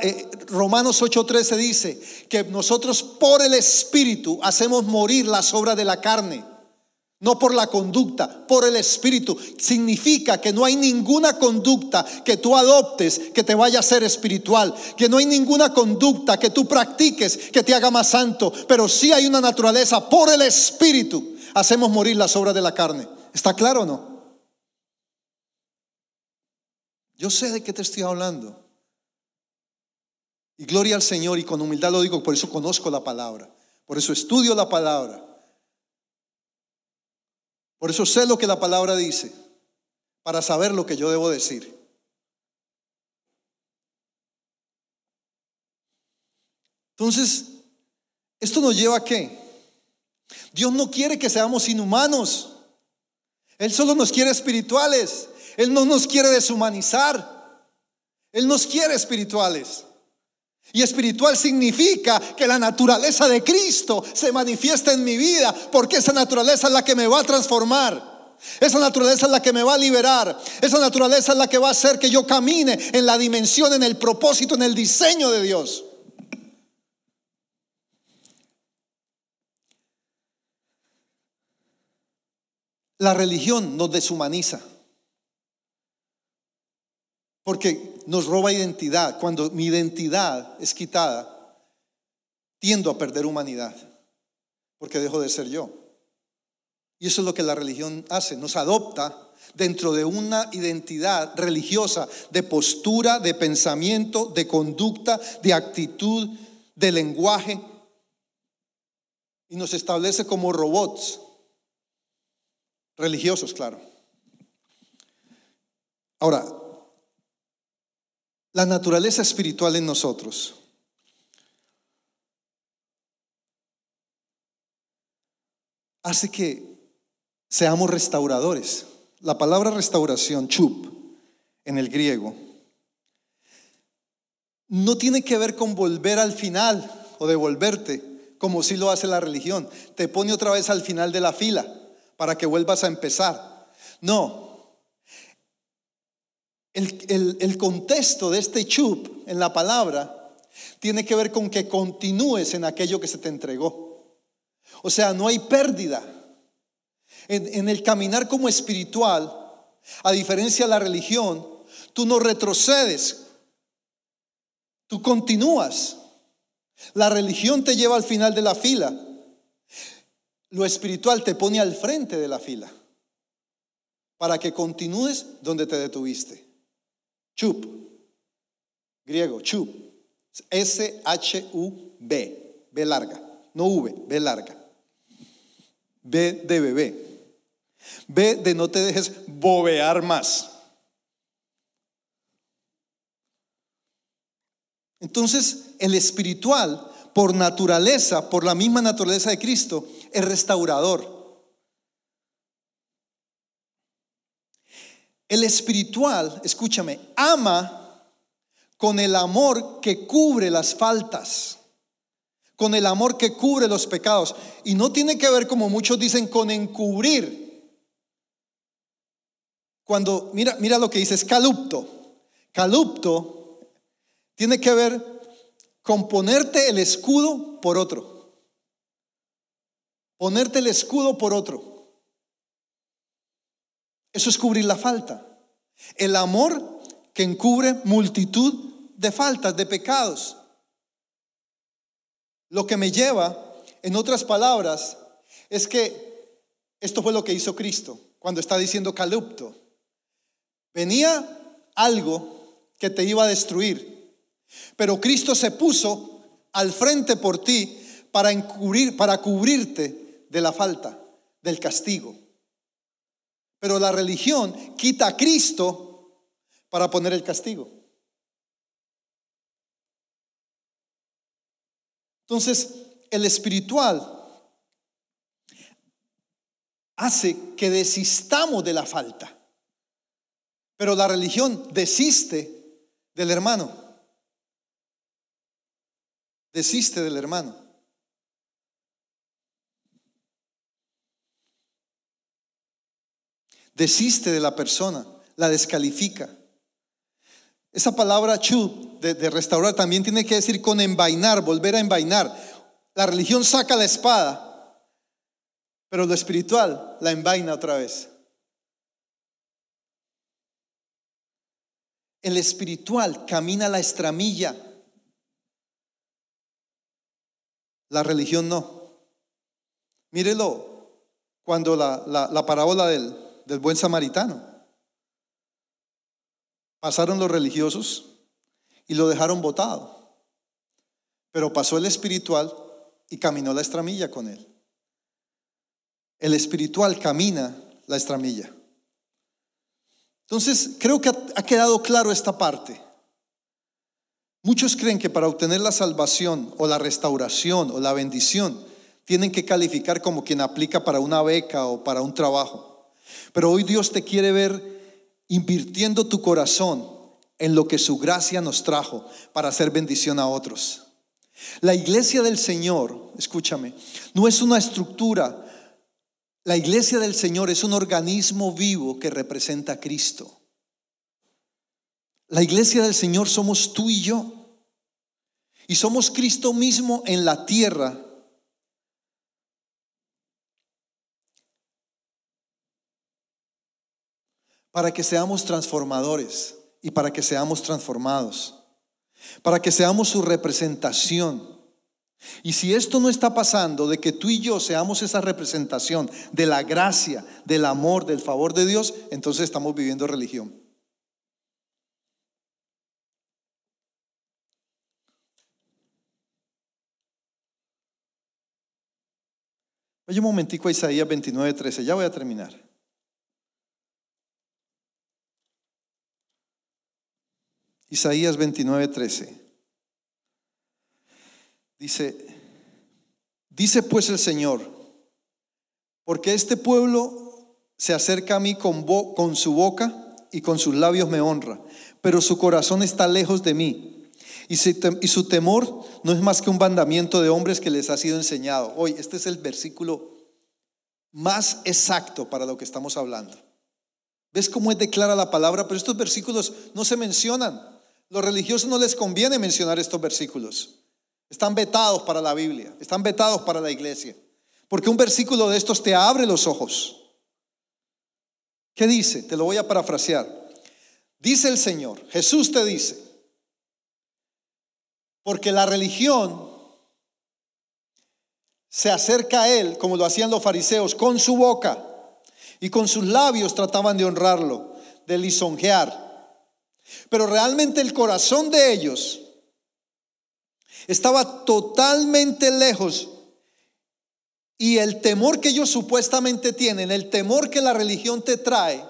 Eh, Romanos 8:13 dice que nosotros por el Espíritu hacemos morir las obras de la carne. No por la conducta, por el Espíritu. Significa que no hay ninguna conducta que tú adoptes que te vaya a ser espiritual. Que no hay ninguna conducta que tú practiques que te haga más santo. Pero sí hay una naturaleza por el Espíritu hacemos morir las obras de la carne. ¿Está claro o no? Yo sé de qué te estoy hablando. Y gloria al Señor y con humildad lo digo, por eso conozco la palabra. Por eso estudio la palabra. Por eso sé lo que la palabra dice, para saber lo que yo debo decir. Entonces, ¿esto nos lleva a qué? Dios no quiere que seamos inhumanos. Él solo nos quiere espirituales. Él no nos quiere deshumanizar. Él nos quiere espirituales. Y espiritual significa que la naturaleza de Cristo se manifiesta en mi vida, porque esa naturaleza es la que me va a transformar. Esa naturaleza es la que me va a liberar. Esa naturaleza es la que va a hacer que yo camine en la dimensión, en el propósito, en el diseño de Dios. La religión nos deshumaniza. Porque nos roba identidad. Cuando mi identidad es quitada, tiendo a perder humanidad. Porque dejo de ser yo. Y eso es lo que la religión hace. Nos adopta dentro de una identidad religiosa de postura, de pensamiento, de conducta, de actitud, de lenguaje. Y nos establece como robots Religiosos, claro. Ahora, la naturaleza espiritual en nosotros hace que seamos restauradores. La palabra restauración, chup, en el griego, no tiene que ver con volver al final o devolverte, como si lo hace la religión. Te pone otra vez al final de la fila para que vuelvas a empezar. No. El, contexto de este chup en la palabra tiene que ver con que continúes en aquello que se te entregó. O sea, no hay pérdida. En, en el caminar como espiritual, a diferencia de la religión, tú no retrocedes, tú continúas. La religión te lleva al final de la fila. Lo espiritual te pone al frente de la fila para que continúes donde te detuviste. Chup. griego, chub. S-H-U-B, B larga, no V, B larga. B de bebé. B de no te dejes bobear más. Entonces, el espiritual, por naturaleza, por la misma naturaleza de Cristo, es restaurador. El espiritual, escúchame, ama con el amor que cubre las faltas, con el amor que cubre los pecados. Y no tiene que ver, como muchos dicen, con encubrir. Cuando, mira, mira lo que dice, es calupto. Calupto tiene que ver con ponerte el escudo por otro. Ponerte el escudo por otro. Eso es cubrir la falta. El amor que encubre multitud de faltas, de pecados. Lo que me lleva, en otras palabras, es que esto fue lo que hizo Cristo cuando está diciendo calupto. Venía algo que te iba a destruir, pero Cristo se puso al frente por ti para encubrir, para cubrirte de la falta, del castigo. Pero la religión quita a Cristo para poner el castigo. Entonces, el espiritual hace que desistamos de la falta. Pero la religión desiste del hermano. Desiste del hermano. Desiste de la persona, la descalifica. Esa palabra chu de, restaurar también tiene que decir con envainar, volver a envainar. La religión saca la espada, pero lo espiritual la envaina otra vez. El espiritual camina la estramilla. La religión no. Mírelo cuando la, la parábola del, del buen samaritano. Pasaron los religiosos y lo dejaron botado. Pero pasó el espiritual y caminó la estramilla con él. El espiritual camina la estramilla. Entonces, creo que ha quedado claro esta parte. Muchos creen que para obtener la salvación o la restauración o la bendición, tienen que calificar como quien aplica para una beca o para un trabajo. Pero hoy Dios te quiere ver invirtiendo tu corazón en lo que su gracia nos trajo para hacer bendición a otros. La iglesia del Señor, escúchame, no es una estructura. La iglesia del Señor es un organismo vivo que representa a Cristo. La iglesia del Señor somos tú y yo. Y somos Cristo mismo en la tierra para que seamos transformadores y para que seamos transformados, para que seamos su representación. Y si esto no está pasando, de que tú y yo seamos esa representación de la gracia, del amor, del favor de Dios, entonces estamos viviendo religión. Oye un momentico a Isaías 29, 13, ya voy a terminar. Isaías 29, 13. Dice, dice pues el Señor, porque este pueblo se acerca a mí con, con su boca y con sus labios me honra, pero su corazón está lejos de mí. Y, su temor no es más que un mandamiento de hombres que les ha sido enseñado. Hoy, este es el versículo más exacto para lo que estamos hablando. ¿Ves cómo es declara la palabra? Pero estos versículos no se mencionan. Los religiosos no les conviene mencionar estos versículos. Están vetados para la Biblia, están vetados para la iglesia. Porque un versículo de estos te abre los ojos. ¿Qué dice? Te lo voy a parafrasear. Dice el Señor, Jesús te dice, porque la religión se acerca a Él, como lo hacían los fariseos, con su boca y con sus labios trataban de honrarlo, de lisonjear Pero realmente el corazón de ellos estaba totalmente lejos y el temor que ellos supuestamente tienen, el temor que la religión te trae,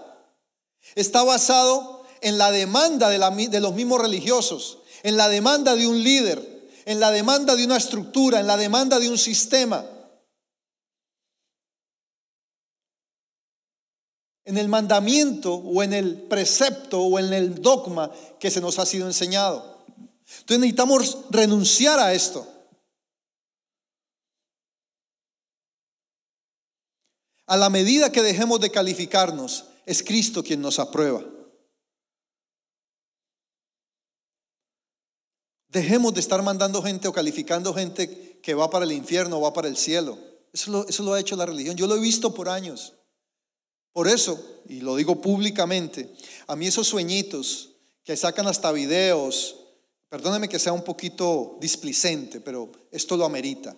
está basado en la demanda de, los mismos religiosos, en la demanda de un líder, en la demanda de una estructura, en la demanda de un sistema. En el mandamiento o en el precepto o en el dogma que se nos ha sido enseñado. Entonces necesitamos renunciar a esto. A la medida que dejemos de calificarnos, es Cristo quien nos aprueba. Dejemos de estar mandando gente o calificando gente que va para el infierno o va para el cielo. Eso lo, lo ha hecho la religión. Yo lo he visto por años. Por eso, y lo digo públicamente, a mí esos sueñitos que sacan hasta videos, perdóneme que sea un poquito displicente, pero esto lo amerita.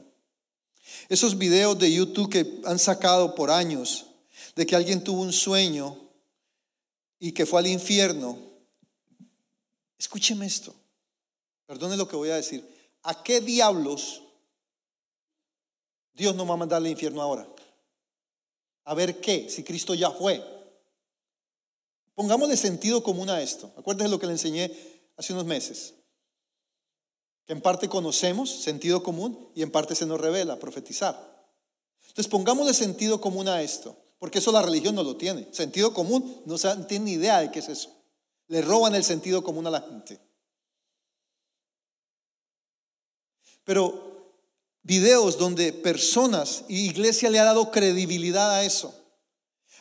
Esos videos de YouTube que han sacado por años de que alguien tuvo un sueño y que fue al infierno. Escúcheme esto. Perdone lo que voy a decir. ¿A qué diablos Dios no va a mandar al infierno ahora? A ver qué, si Cristo ya fue. Pongámosle sentido común a esto. Acuérdense lo que le enseñé hace unos meses. Que en parte conocemos sentido común y en parte se nos revela profetizar. Entonces pongámosle sentido común a esto, porque eso la religión no lo tiene. Sentido común no tiene ni idea de qué es eso. Le roban el sentido común a la gente. Pero videos donde personas y iglesia le ha dado credibilidad a eso.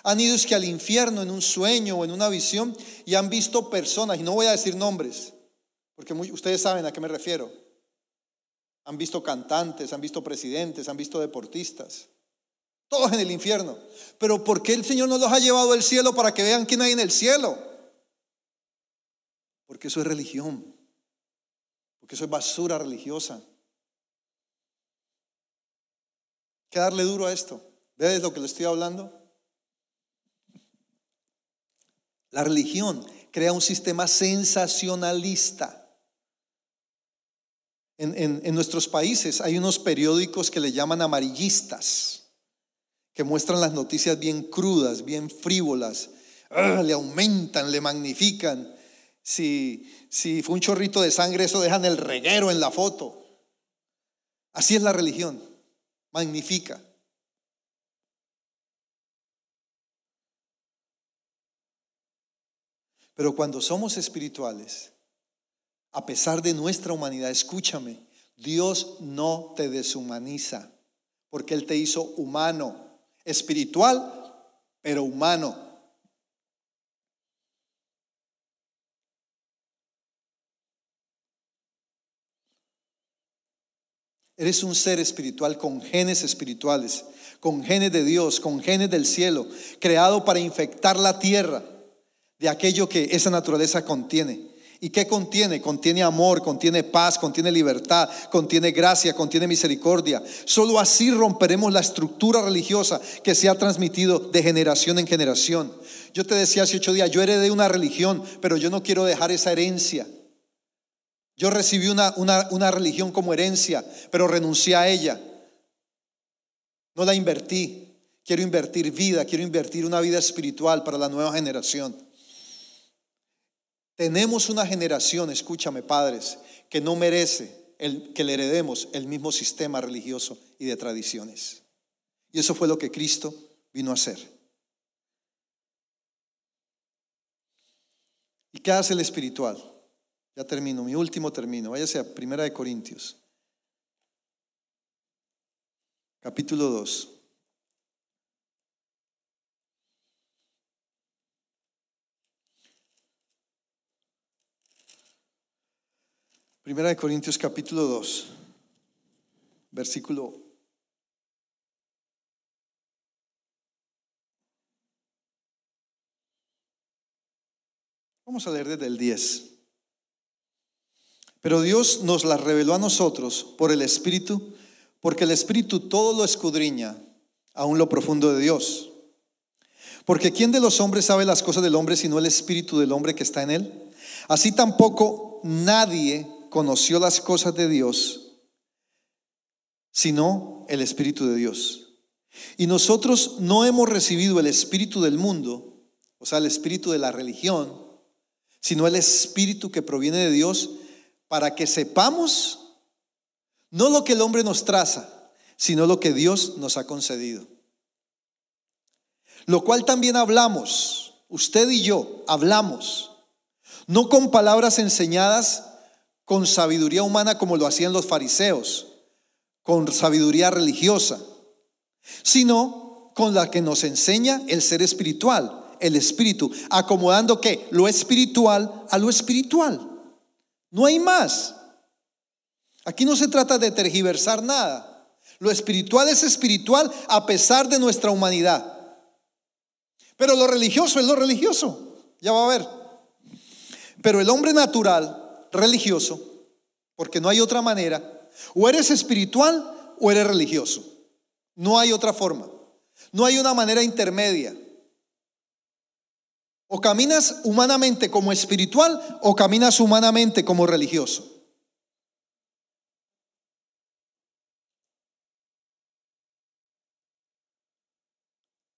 Han ido es que al infierno en un sueño o en una visión y han visto personas, y no voy a decir nombres, porque ustedes saben a qué me refiero. Han visto cantantes, han visto presidentes, han visto deportistas, todos en el infierno. Pero ¿por qué el Señor no los ha llevado al cielo para que vean quién hay en el cielo? Porque eso es religión, porque eso es basura religiosa. Que darle duro a esto. ¿Ves lo que le estoy hablando? La religión crea un sistema sensacionalista. En, en, nuestros países hay unos periódicos que le llaman amarillistas, que muestran las noticias bien crudas, bien frívolas, ah, le aumentan, le magnifican. Si, si fue un chorrito de sangre, eso dejan el reguero en la foto. Así es la religión magnifica. Pero cuando somos espirituales, a pesar de nuestra humanidad, escúchame, Dios no te deshumaniza, porque Él te hizo humano, espiritual, pero humano. Eres un ser espiritual con genes espirituales, con genes de Dios, con genes del cielo, creado para infectar la tierra de aquello que esa naturaleza contiene. ¿Y qué contiene? Contiene amor, contiene paz, contiene libertad, contiene gracia, contiene misericordia. Solo así romperemos la estructura religiosa que se ha transmitido de generación en generación. Yo te decía hace ocho días, yo heredé una religión, pero yo no quiero dejar esa herencia. Yo recibí una, una, religión como herencia, pero renuncié a ella. No la invertí. Quiero invertir vida, quiero invertir una vida espiritual para la nueva generación. Tenemos una generación, escúchame padres, que no merece el, que le heredemos el mismo sistema religioso y de tradiciones. Y eso fue lo que Cristo vino a hacer. ¿Y qué hace el espiritual? Ya termino, mi último término. Váyase a Primera de Corintios. Capítulo 2. Primera de Corintios capítulo 2, versículo Vamos a leer desde el 10. Pero Dios nos la reveló a nosotros por el Espíritu, porque el Espíritu todo lo escudriña, aún lo profundo de Dios. Porque ¿quién de los hombres sabe las cosas del hombre sino el espíritu del hombre que está en él? Así tampoco nadie conoció las cosas de Dios sino el espíritu de Dios. Y nosotros no hemos recibido el espíritu del mundo, o sea, el espíritu de la religión, sino el espíritu que proviene de Dios para que sepamos no lo que el hombre nos traza, sino lo que Dios nos ha concedido. Lo cual también hablamos, usted y yo hablamos, no con palabras enseñadas con sabiduría humana como lo hacían los fariseos, con sabiduría religiosa, sino con la que nos enseña el ser espiritual, el espíritu, acomodando que lo espiritual a lo espiritual. No hay más. Aquí no se trata de tergiversar nada. Lo espiritual es espiritual a pesar de nuestra humanidad. Pero lo religioso es lo religioso. Ya va a ver. Pero el hombre natural, religioso, porque no hay otra manera, o eres espiritual o eres religioso. No hay otra forma. No hay una manera intermedia. O caminas humanamente como espiritual o caminas humanamente como religioso.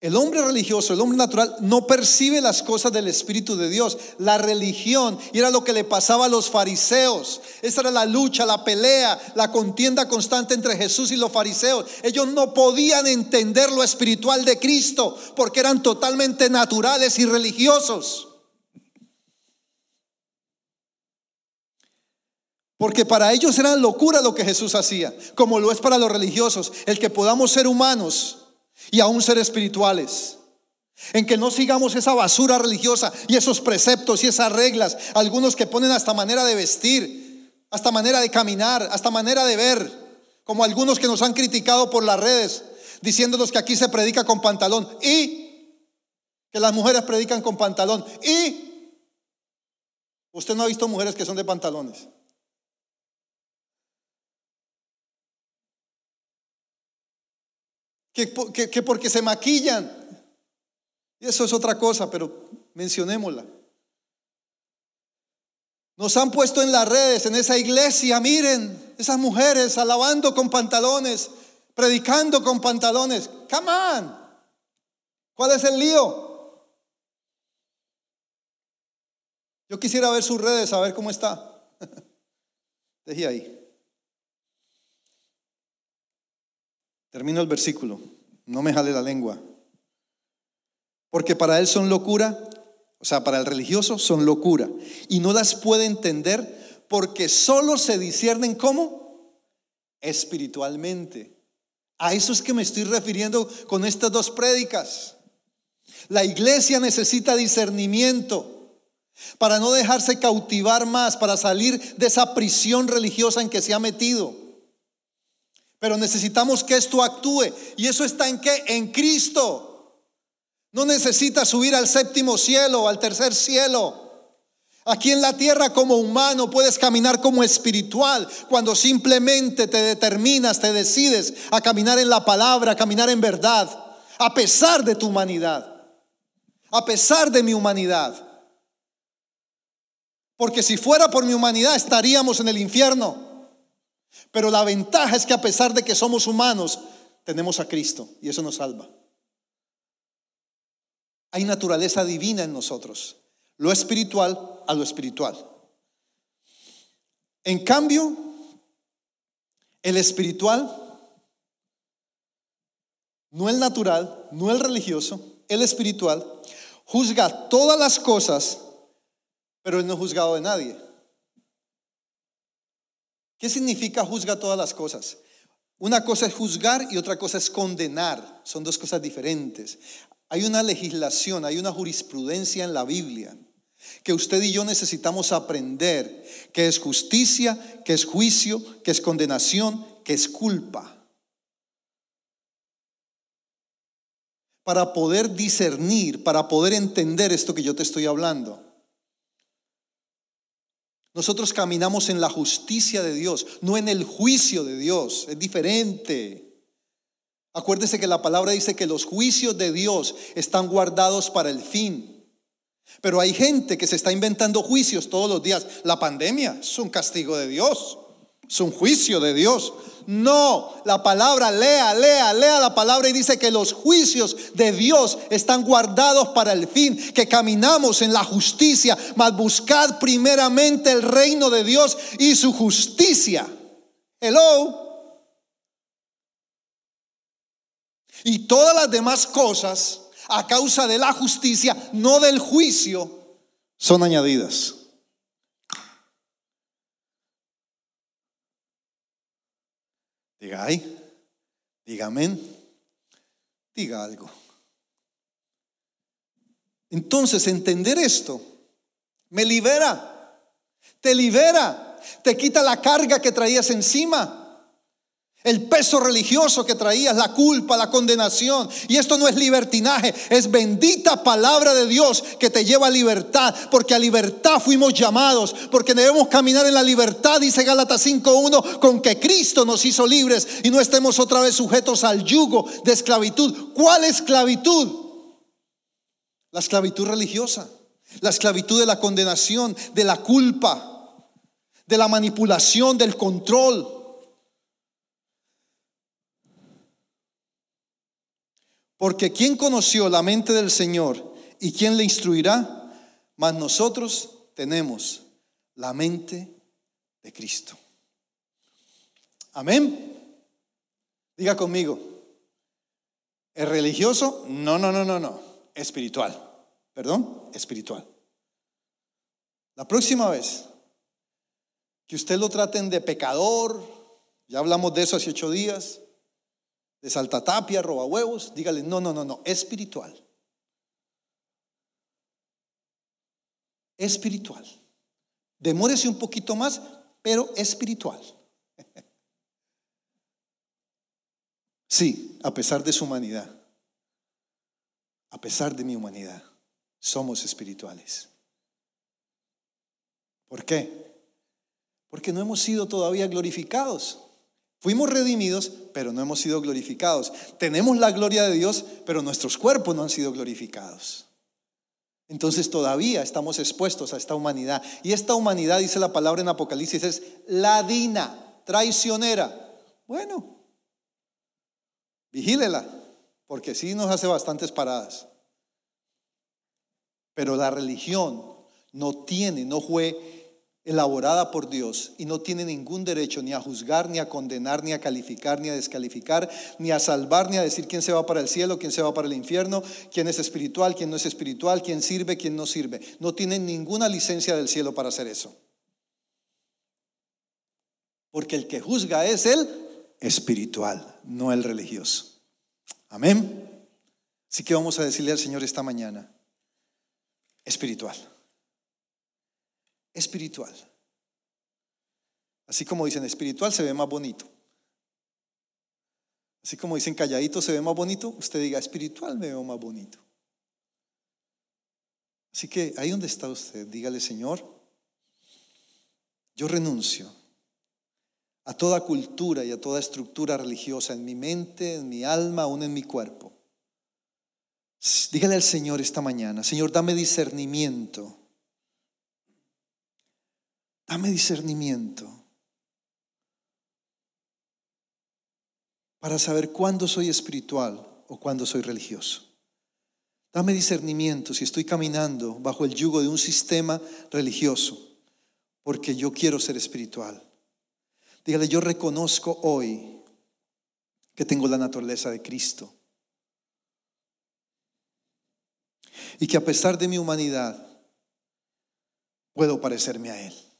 El hombre religioso, el hombre natural, no percibe las cosas del Espíritu de Dios, la religión, era lo que le pasaba a los fariseos. Esa era la lucha, la pelea, la contienda constante entre Jesús y los fariseos. Ellos no podían entender lo espiritual de Cristo porque eran totalmente naturales y religiosos. Porque para ellos era locura lo que Jesús hacía, como lo es para los religiosos, el que podamos ser humanos y aún ser espirituales. En que no sigamos esa basura religiosa y esos preceptos y esas reglas. Algunos que ponen hasta manera de vestir, hasta manera de caminar, hasta manera de ver. Como algunos que nos han criticado por las redes, diciéndonos que aquí se predica con pantalón y que las mujeres predican con pantalón. Y usted no ha visto mujeres que son de pantalones. Que, porque se maquillan. Y eso es otra cosa, pero mencionémosla. Nos han puesto en las redes, en esa iglesia, miren, esas mujeres alabando con pantalones, predicando con pantalones. Come on. ¿Cuál es el lío? Yo quisiera ver sus redes, a ver cómo está. Deje ahí. Termino el versículo, no me jale la lengua. Porque para él son locura, o sea, para el religioso son locura. Y no las puede entender porque solo se disciernen como espiritualmente. A eso es que me estoy refiriendo con estas dos prédicas. La iglesia necesita discernimiento para no dejarse cautivar más, para salir de esa prisión religiosa en que se ha metido. Pero necesitamos que esto actúe. ¿Y eso está en qué? En Cristo. No necesitas subir al séptimo cielo, al tercer cielo. Aquí en la tierra como humano puedes caminar como espiritual cuando simplemente te determinas, te decides a caminar en la palabra, a caminar en verdad, a pesar de tu humanidad, a pesar de mi humanidad. Porque si fuera por mi humanidad estaríamos en el infierno. Pero la ventaja es que a pesar de que somos humanos, tenemos a Cristo y eso nos salva. Hay naturaleza divina en nosotros, lo espiritual a lo espiritual. En cambio, el espiritual, no el natural, no el religioso, el espiritual, juzga todas las cosas, pero él no es juzgado de nadie. ¿Qué significa juzga todas las cosas? Una cosa es juzgar y otra cosa es condenar. Son dos cosas diferentes. Hay una legislación, hay una jurisprudencia en la Biblia que usted y yo necesitamos aprender, que es justicia, que es juicio, que es condenación, que es culpa. Para poder discernir, para poder entender esto que yo te estoy hablando. Nosotros caminamos en la justicia de Dios, no en el juicio de Dios. Es diferente. Acuérdese que la palabra dice que los juicios de Dios están guardados para el fin. Pero hay gente que se está inventando juicios todos los días. La pandemia es un castigo de Dios, es un juicio de Dios. No, la palabra, lea, lea, lea la palabra y dice que los juicios de Dios están guardados para el fin, que caminamos en la justicia, mas buscad primeramente el reino de Dios y su justicia. Hello. Y todas las demás cosas, a causa de la justicia, no del juicio, son añadidas. Diga ay, diga amén, diga algo. Entonces, entender esto me libera, te libera, te quita la carga que traías encima. El peso religioso que traías, la culpa, la condenación. Y esto no es libertinaje, es bendita palabra de Dios que te lleva a libertad, porque a libertad fuimos llamados, porque debemos caminar en la libertad, dice Gálatas 5.1, con que Cristo nos hizo libres y no estemos otra vez sujetos al yugo de esclavitud. ¿Cuál esclavitud? La esclavitud religiosa, la esclavitud de la condenación, de la culpa, de la manipulación, del control. Porque ¿quién conoció la mente del Señor y quién le instruirá? Mas nosotros tenemos la mente de Cristo. Amén. Diga conmigo. ¿Es religioso? No, no, no, no, no. Espiritual. Perdón, espiritual. La próxima vez que usted lo traten de pecador, ya hablamos de eso hace ocho días, de saltatapia, roba huevos, dígale, no, no, no, no, espiritual. Espiritual. Demórese un poquito más, pero espiritual. Sí, a pesar de su humanidad, a pesar de mi humanidad, somos espirituales. ¿Por qué? Porque no hemos sido todavía glorificados. Fuimos redimidos, pero no hemos sido glorificados. Tenemos la gloria de Dios, pero nuestros cuerpos no han sido glorificados. Entonces todavía estamos expuestos a esta humanidad. Y esta humanidad, dice la palabra en Apocalipsis, es ladina, traicionera. Bueno, vigílela, porque sí nos hace bastantes paradas. Pero la religión no tiene, no fue elaborada por Dios y no tiene ningún derecho ni a juzgar, ni a condenar, ni a calificar, ni a descalificar, ni a salvar, ni a decir quién se va para el cielo, quién se va para el infierno, quién es espiritual, quién no es espiritual, quién sirve, quién no sirve. No tiene ninguna licencia del cielo para hacer eso. Porque el que juzga es el espiritual, no el religioso. Amén. Así que vamos a decirle al Señor esta mañana, espiritual espiritual. Así como dicen espiritual se ve más bonito. Así como dicen calladito se ve más bonito, usted diga espiritual me veo más bonito. Así que ahí donde está usted, dígale Señor, yo renuncio a toda cultura y a toda estructura religiosa en mi mente, en mi alma, aún en mi cuerpo. Dígale al Señor esta mañana, Señor, dame discernimiento Dame discernimiento para saber cuándo soy espiritual o cuándo soy religioso. Dame discernimiento si estoy caminando bajo el yugo de un sistema religioso, porque yo quiero ser espiritual. Dígale, yo reconozco hoy que tengo la naturaleza de Cristo. Y que a pesar de mi humanidad, puedo parecerme a Él.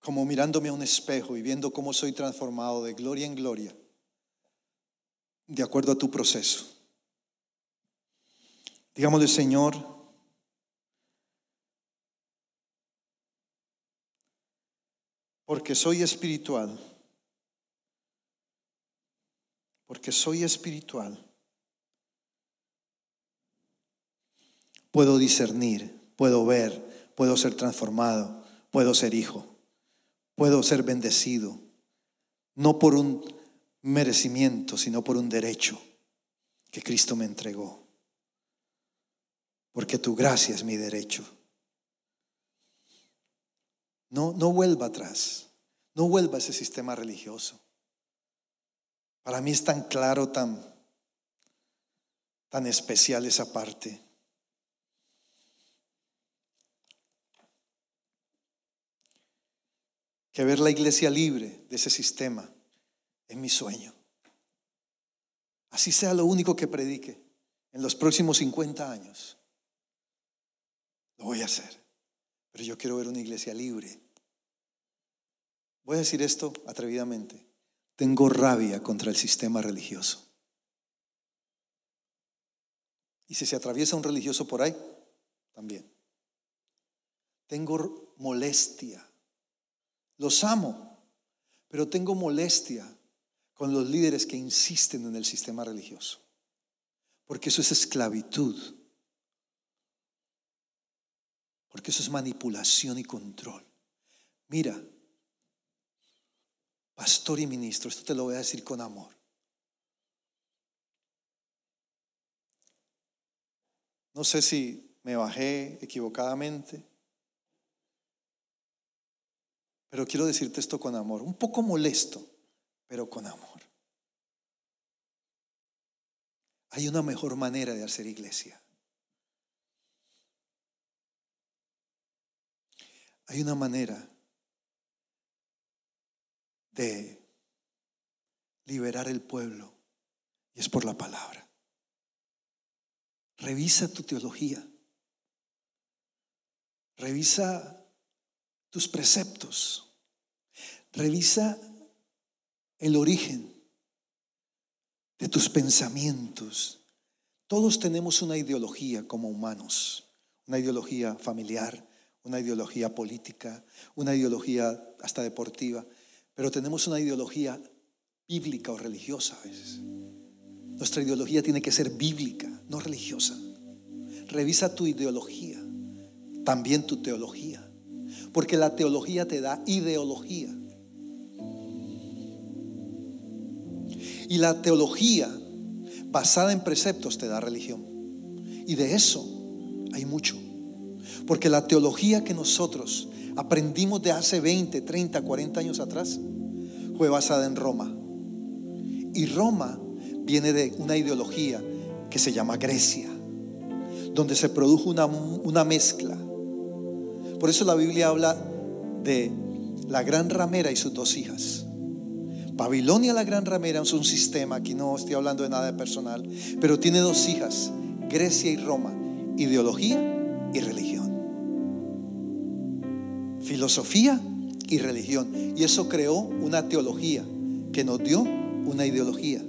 Como mirándome a un espejo y viendo cómo soy transformado de gloria en gloria, de acuerdo a tu proceso. Digámosle, Señor, porque soy espiritual, porque soy espiritual, puedo discernir, puedo ver, puedo ser transformado, puedo ser hijo puedo ser bendecido. No por un merecimiento, sino por un derecho que Cristo me entregó. Porque tu gracia es mi derecho. No, no vuelva atrás. No vuelva a ese sistema religioso. Para mí es tan claro, tan, tan especial esa parte. Que ver la iglesia libre de ese sistema es mi sueño. Así sea lo único que predique en los próximos 50 años. Lo voy a hacer. Pero yo quiero ver una iglesia libre. Voy a decir esto atrevidamente. Tengo rabia contra el sistema religioso. Y si se atraviesa un religioso por ahí, también. Tengo molestia. Los amo, pero tengo molestia con los líderes que insisten en el sistema religioso. Porque eso es esclavitud. Porque eso es manipulación y control. Mira, pastor y ministro, esto te lo voy a decir con amor. No sé si me bajé equivocadamente, pero quiero decirte esto con amor, un poco molesto, pero con amor. Hay una mejor manera de hacer iglesia. Hay una manera de liberar el pueblo y es por la palabra. Revisa tu teología. Revisa tus preceptos. Revisa el origen de tus pensamientos. Todos tenemos una ideología como humanos, una ideología familiar, una ideología política, una ideología hasta deportiva, pero tenemos una ideología bíblica o religiosa a veces. Nuestra ideología tiene que ser bíblica, no religiosa. Revisa tu ideología, también tu teología, porque la teología te da ideología. Y la teología basada en preceptos te da religión. Y de eso hay mucho. Porque la teología que nosotros aprendimos de hace 20, 30, 40 años atrás fue basada en Roma. Y Roma viene de una ideología que se llama Grecia, donde se produjo una, una mezcla. Por eso la Biblia habla de la gran ramera y sus dos hijas. Babilonia la gran ramera es un sistema, aquí no estoy hablando de nada personal, pero tiene dos hijas, Grecia y Roma, ideología y religión. Filosofía y religión. Y eso creó una teología que nos dio una ideología.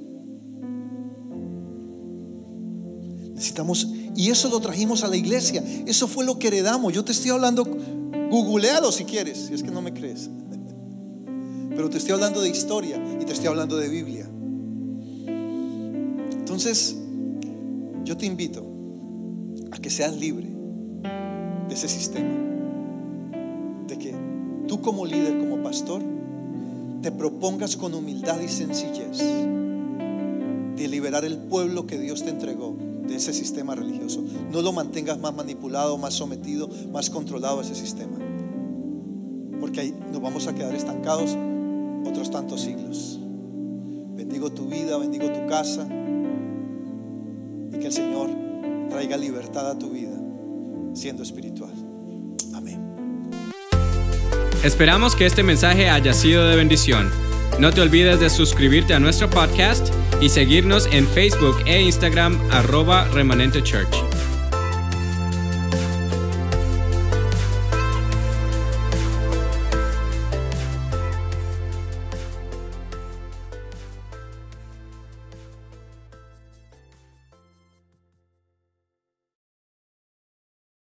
Necesitamos, y eso lo trajimos a la iglesia. Eso fue lo que heredamos. Yo te estoy hablando, googlealo si quieres, si es que no me crees. Pero te estoy hablando de historia y te estoy hablando de Biblia. Entonces, yo te invito a que seas libre de ese sistema. De que tú como líder, como pastor, te propongas con humildad y sencillez de liberar el pueblo que Dios te entregó de ese sistema religioso. No lo mantengas más manipulado, más sometido, más controlado a ese sistema. Porque ahí nos vamos a quedar estancados otros tantos siglos. Bendigo tu vida, bendigo tu casa y que el Señor traiga libertad a tu vida siendo espiritual. Amén. Esperamos que este mensaje haya sido de bendición. No te olvides de suscribirte a nuestro podcast y seguirnos en Facebook e Instagram arroba remanente church.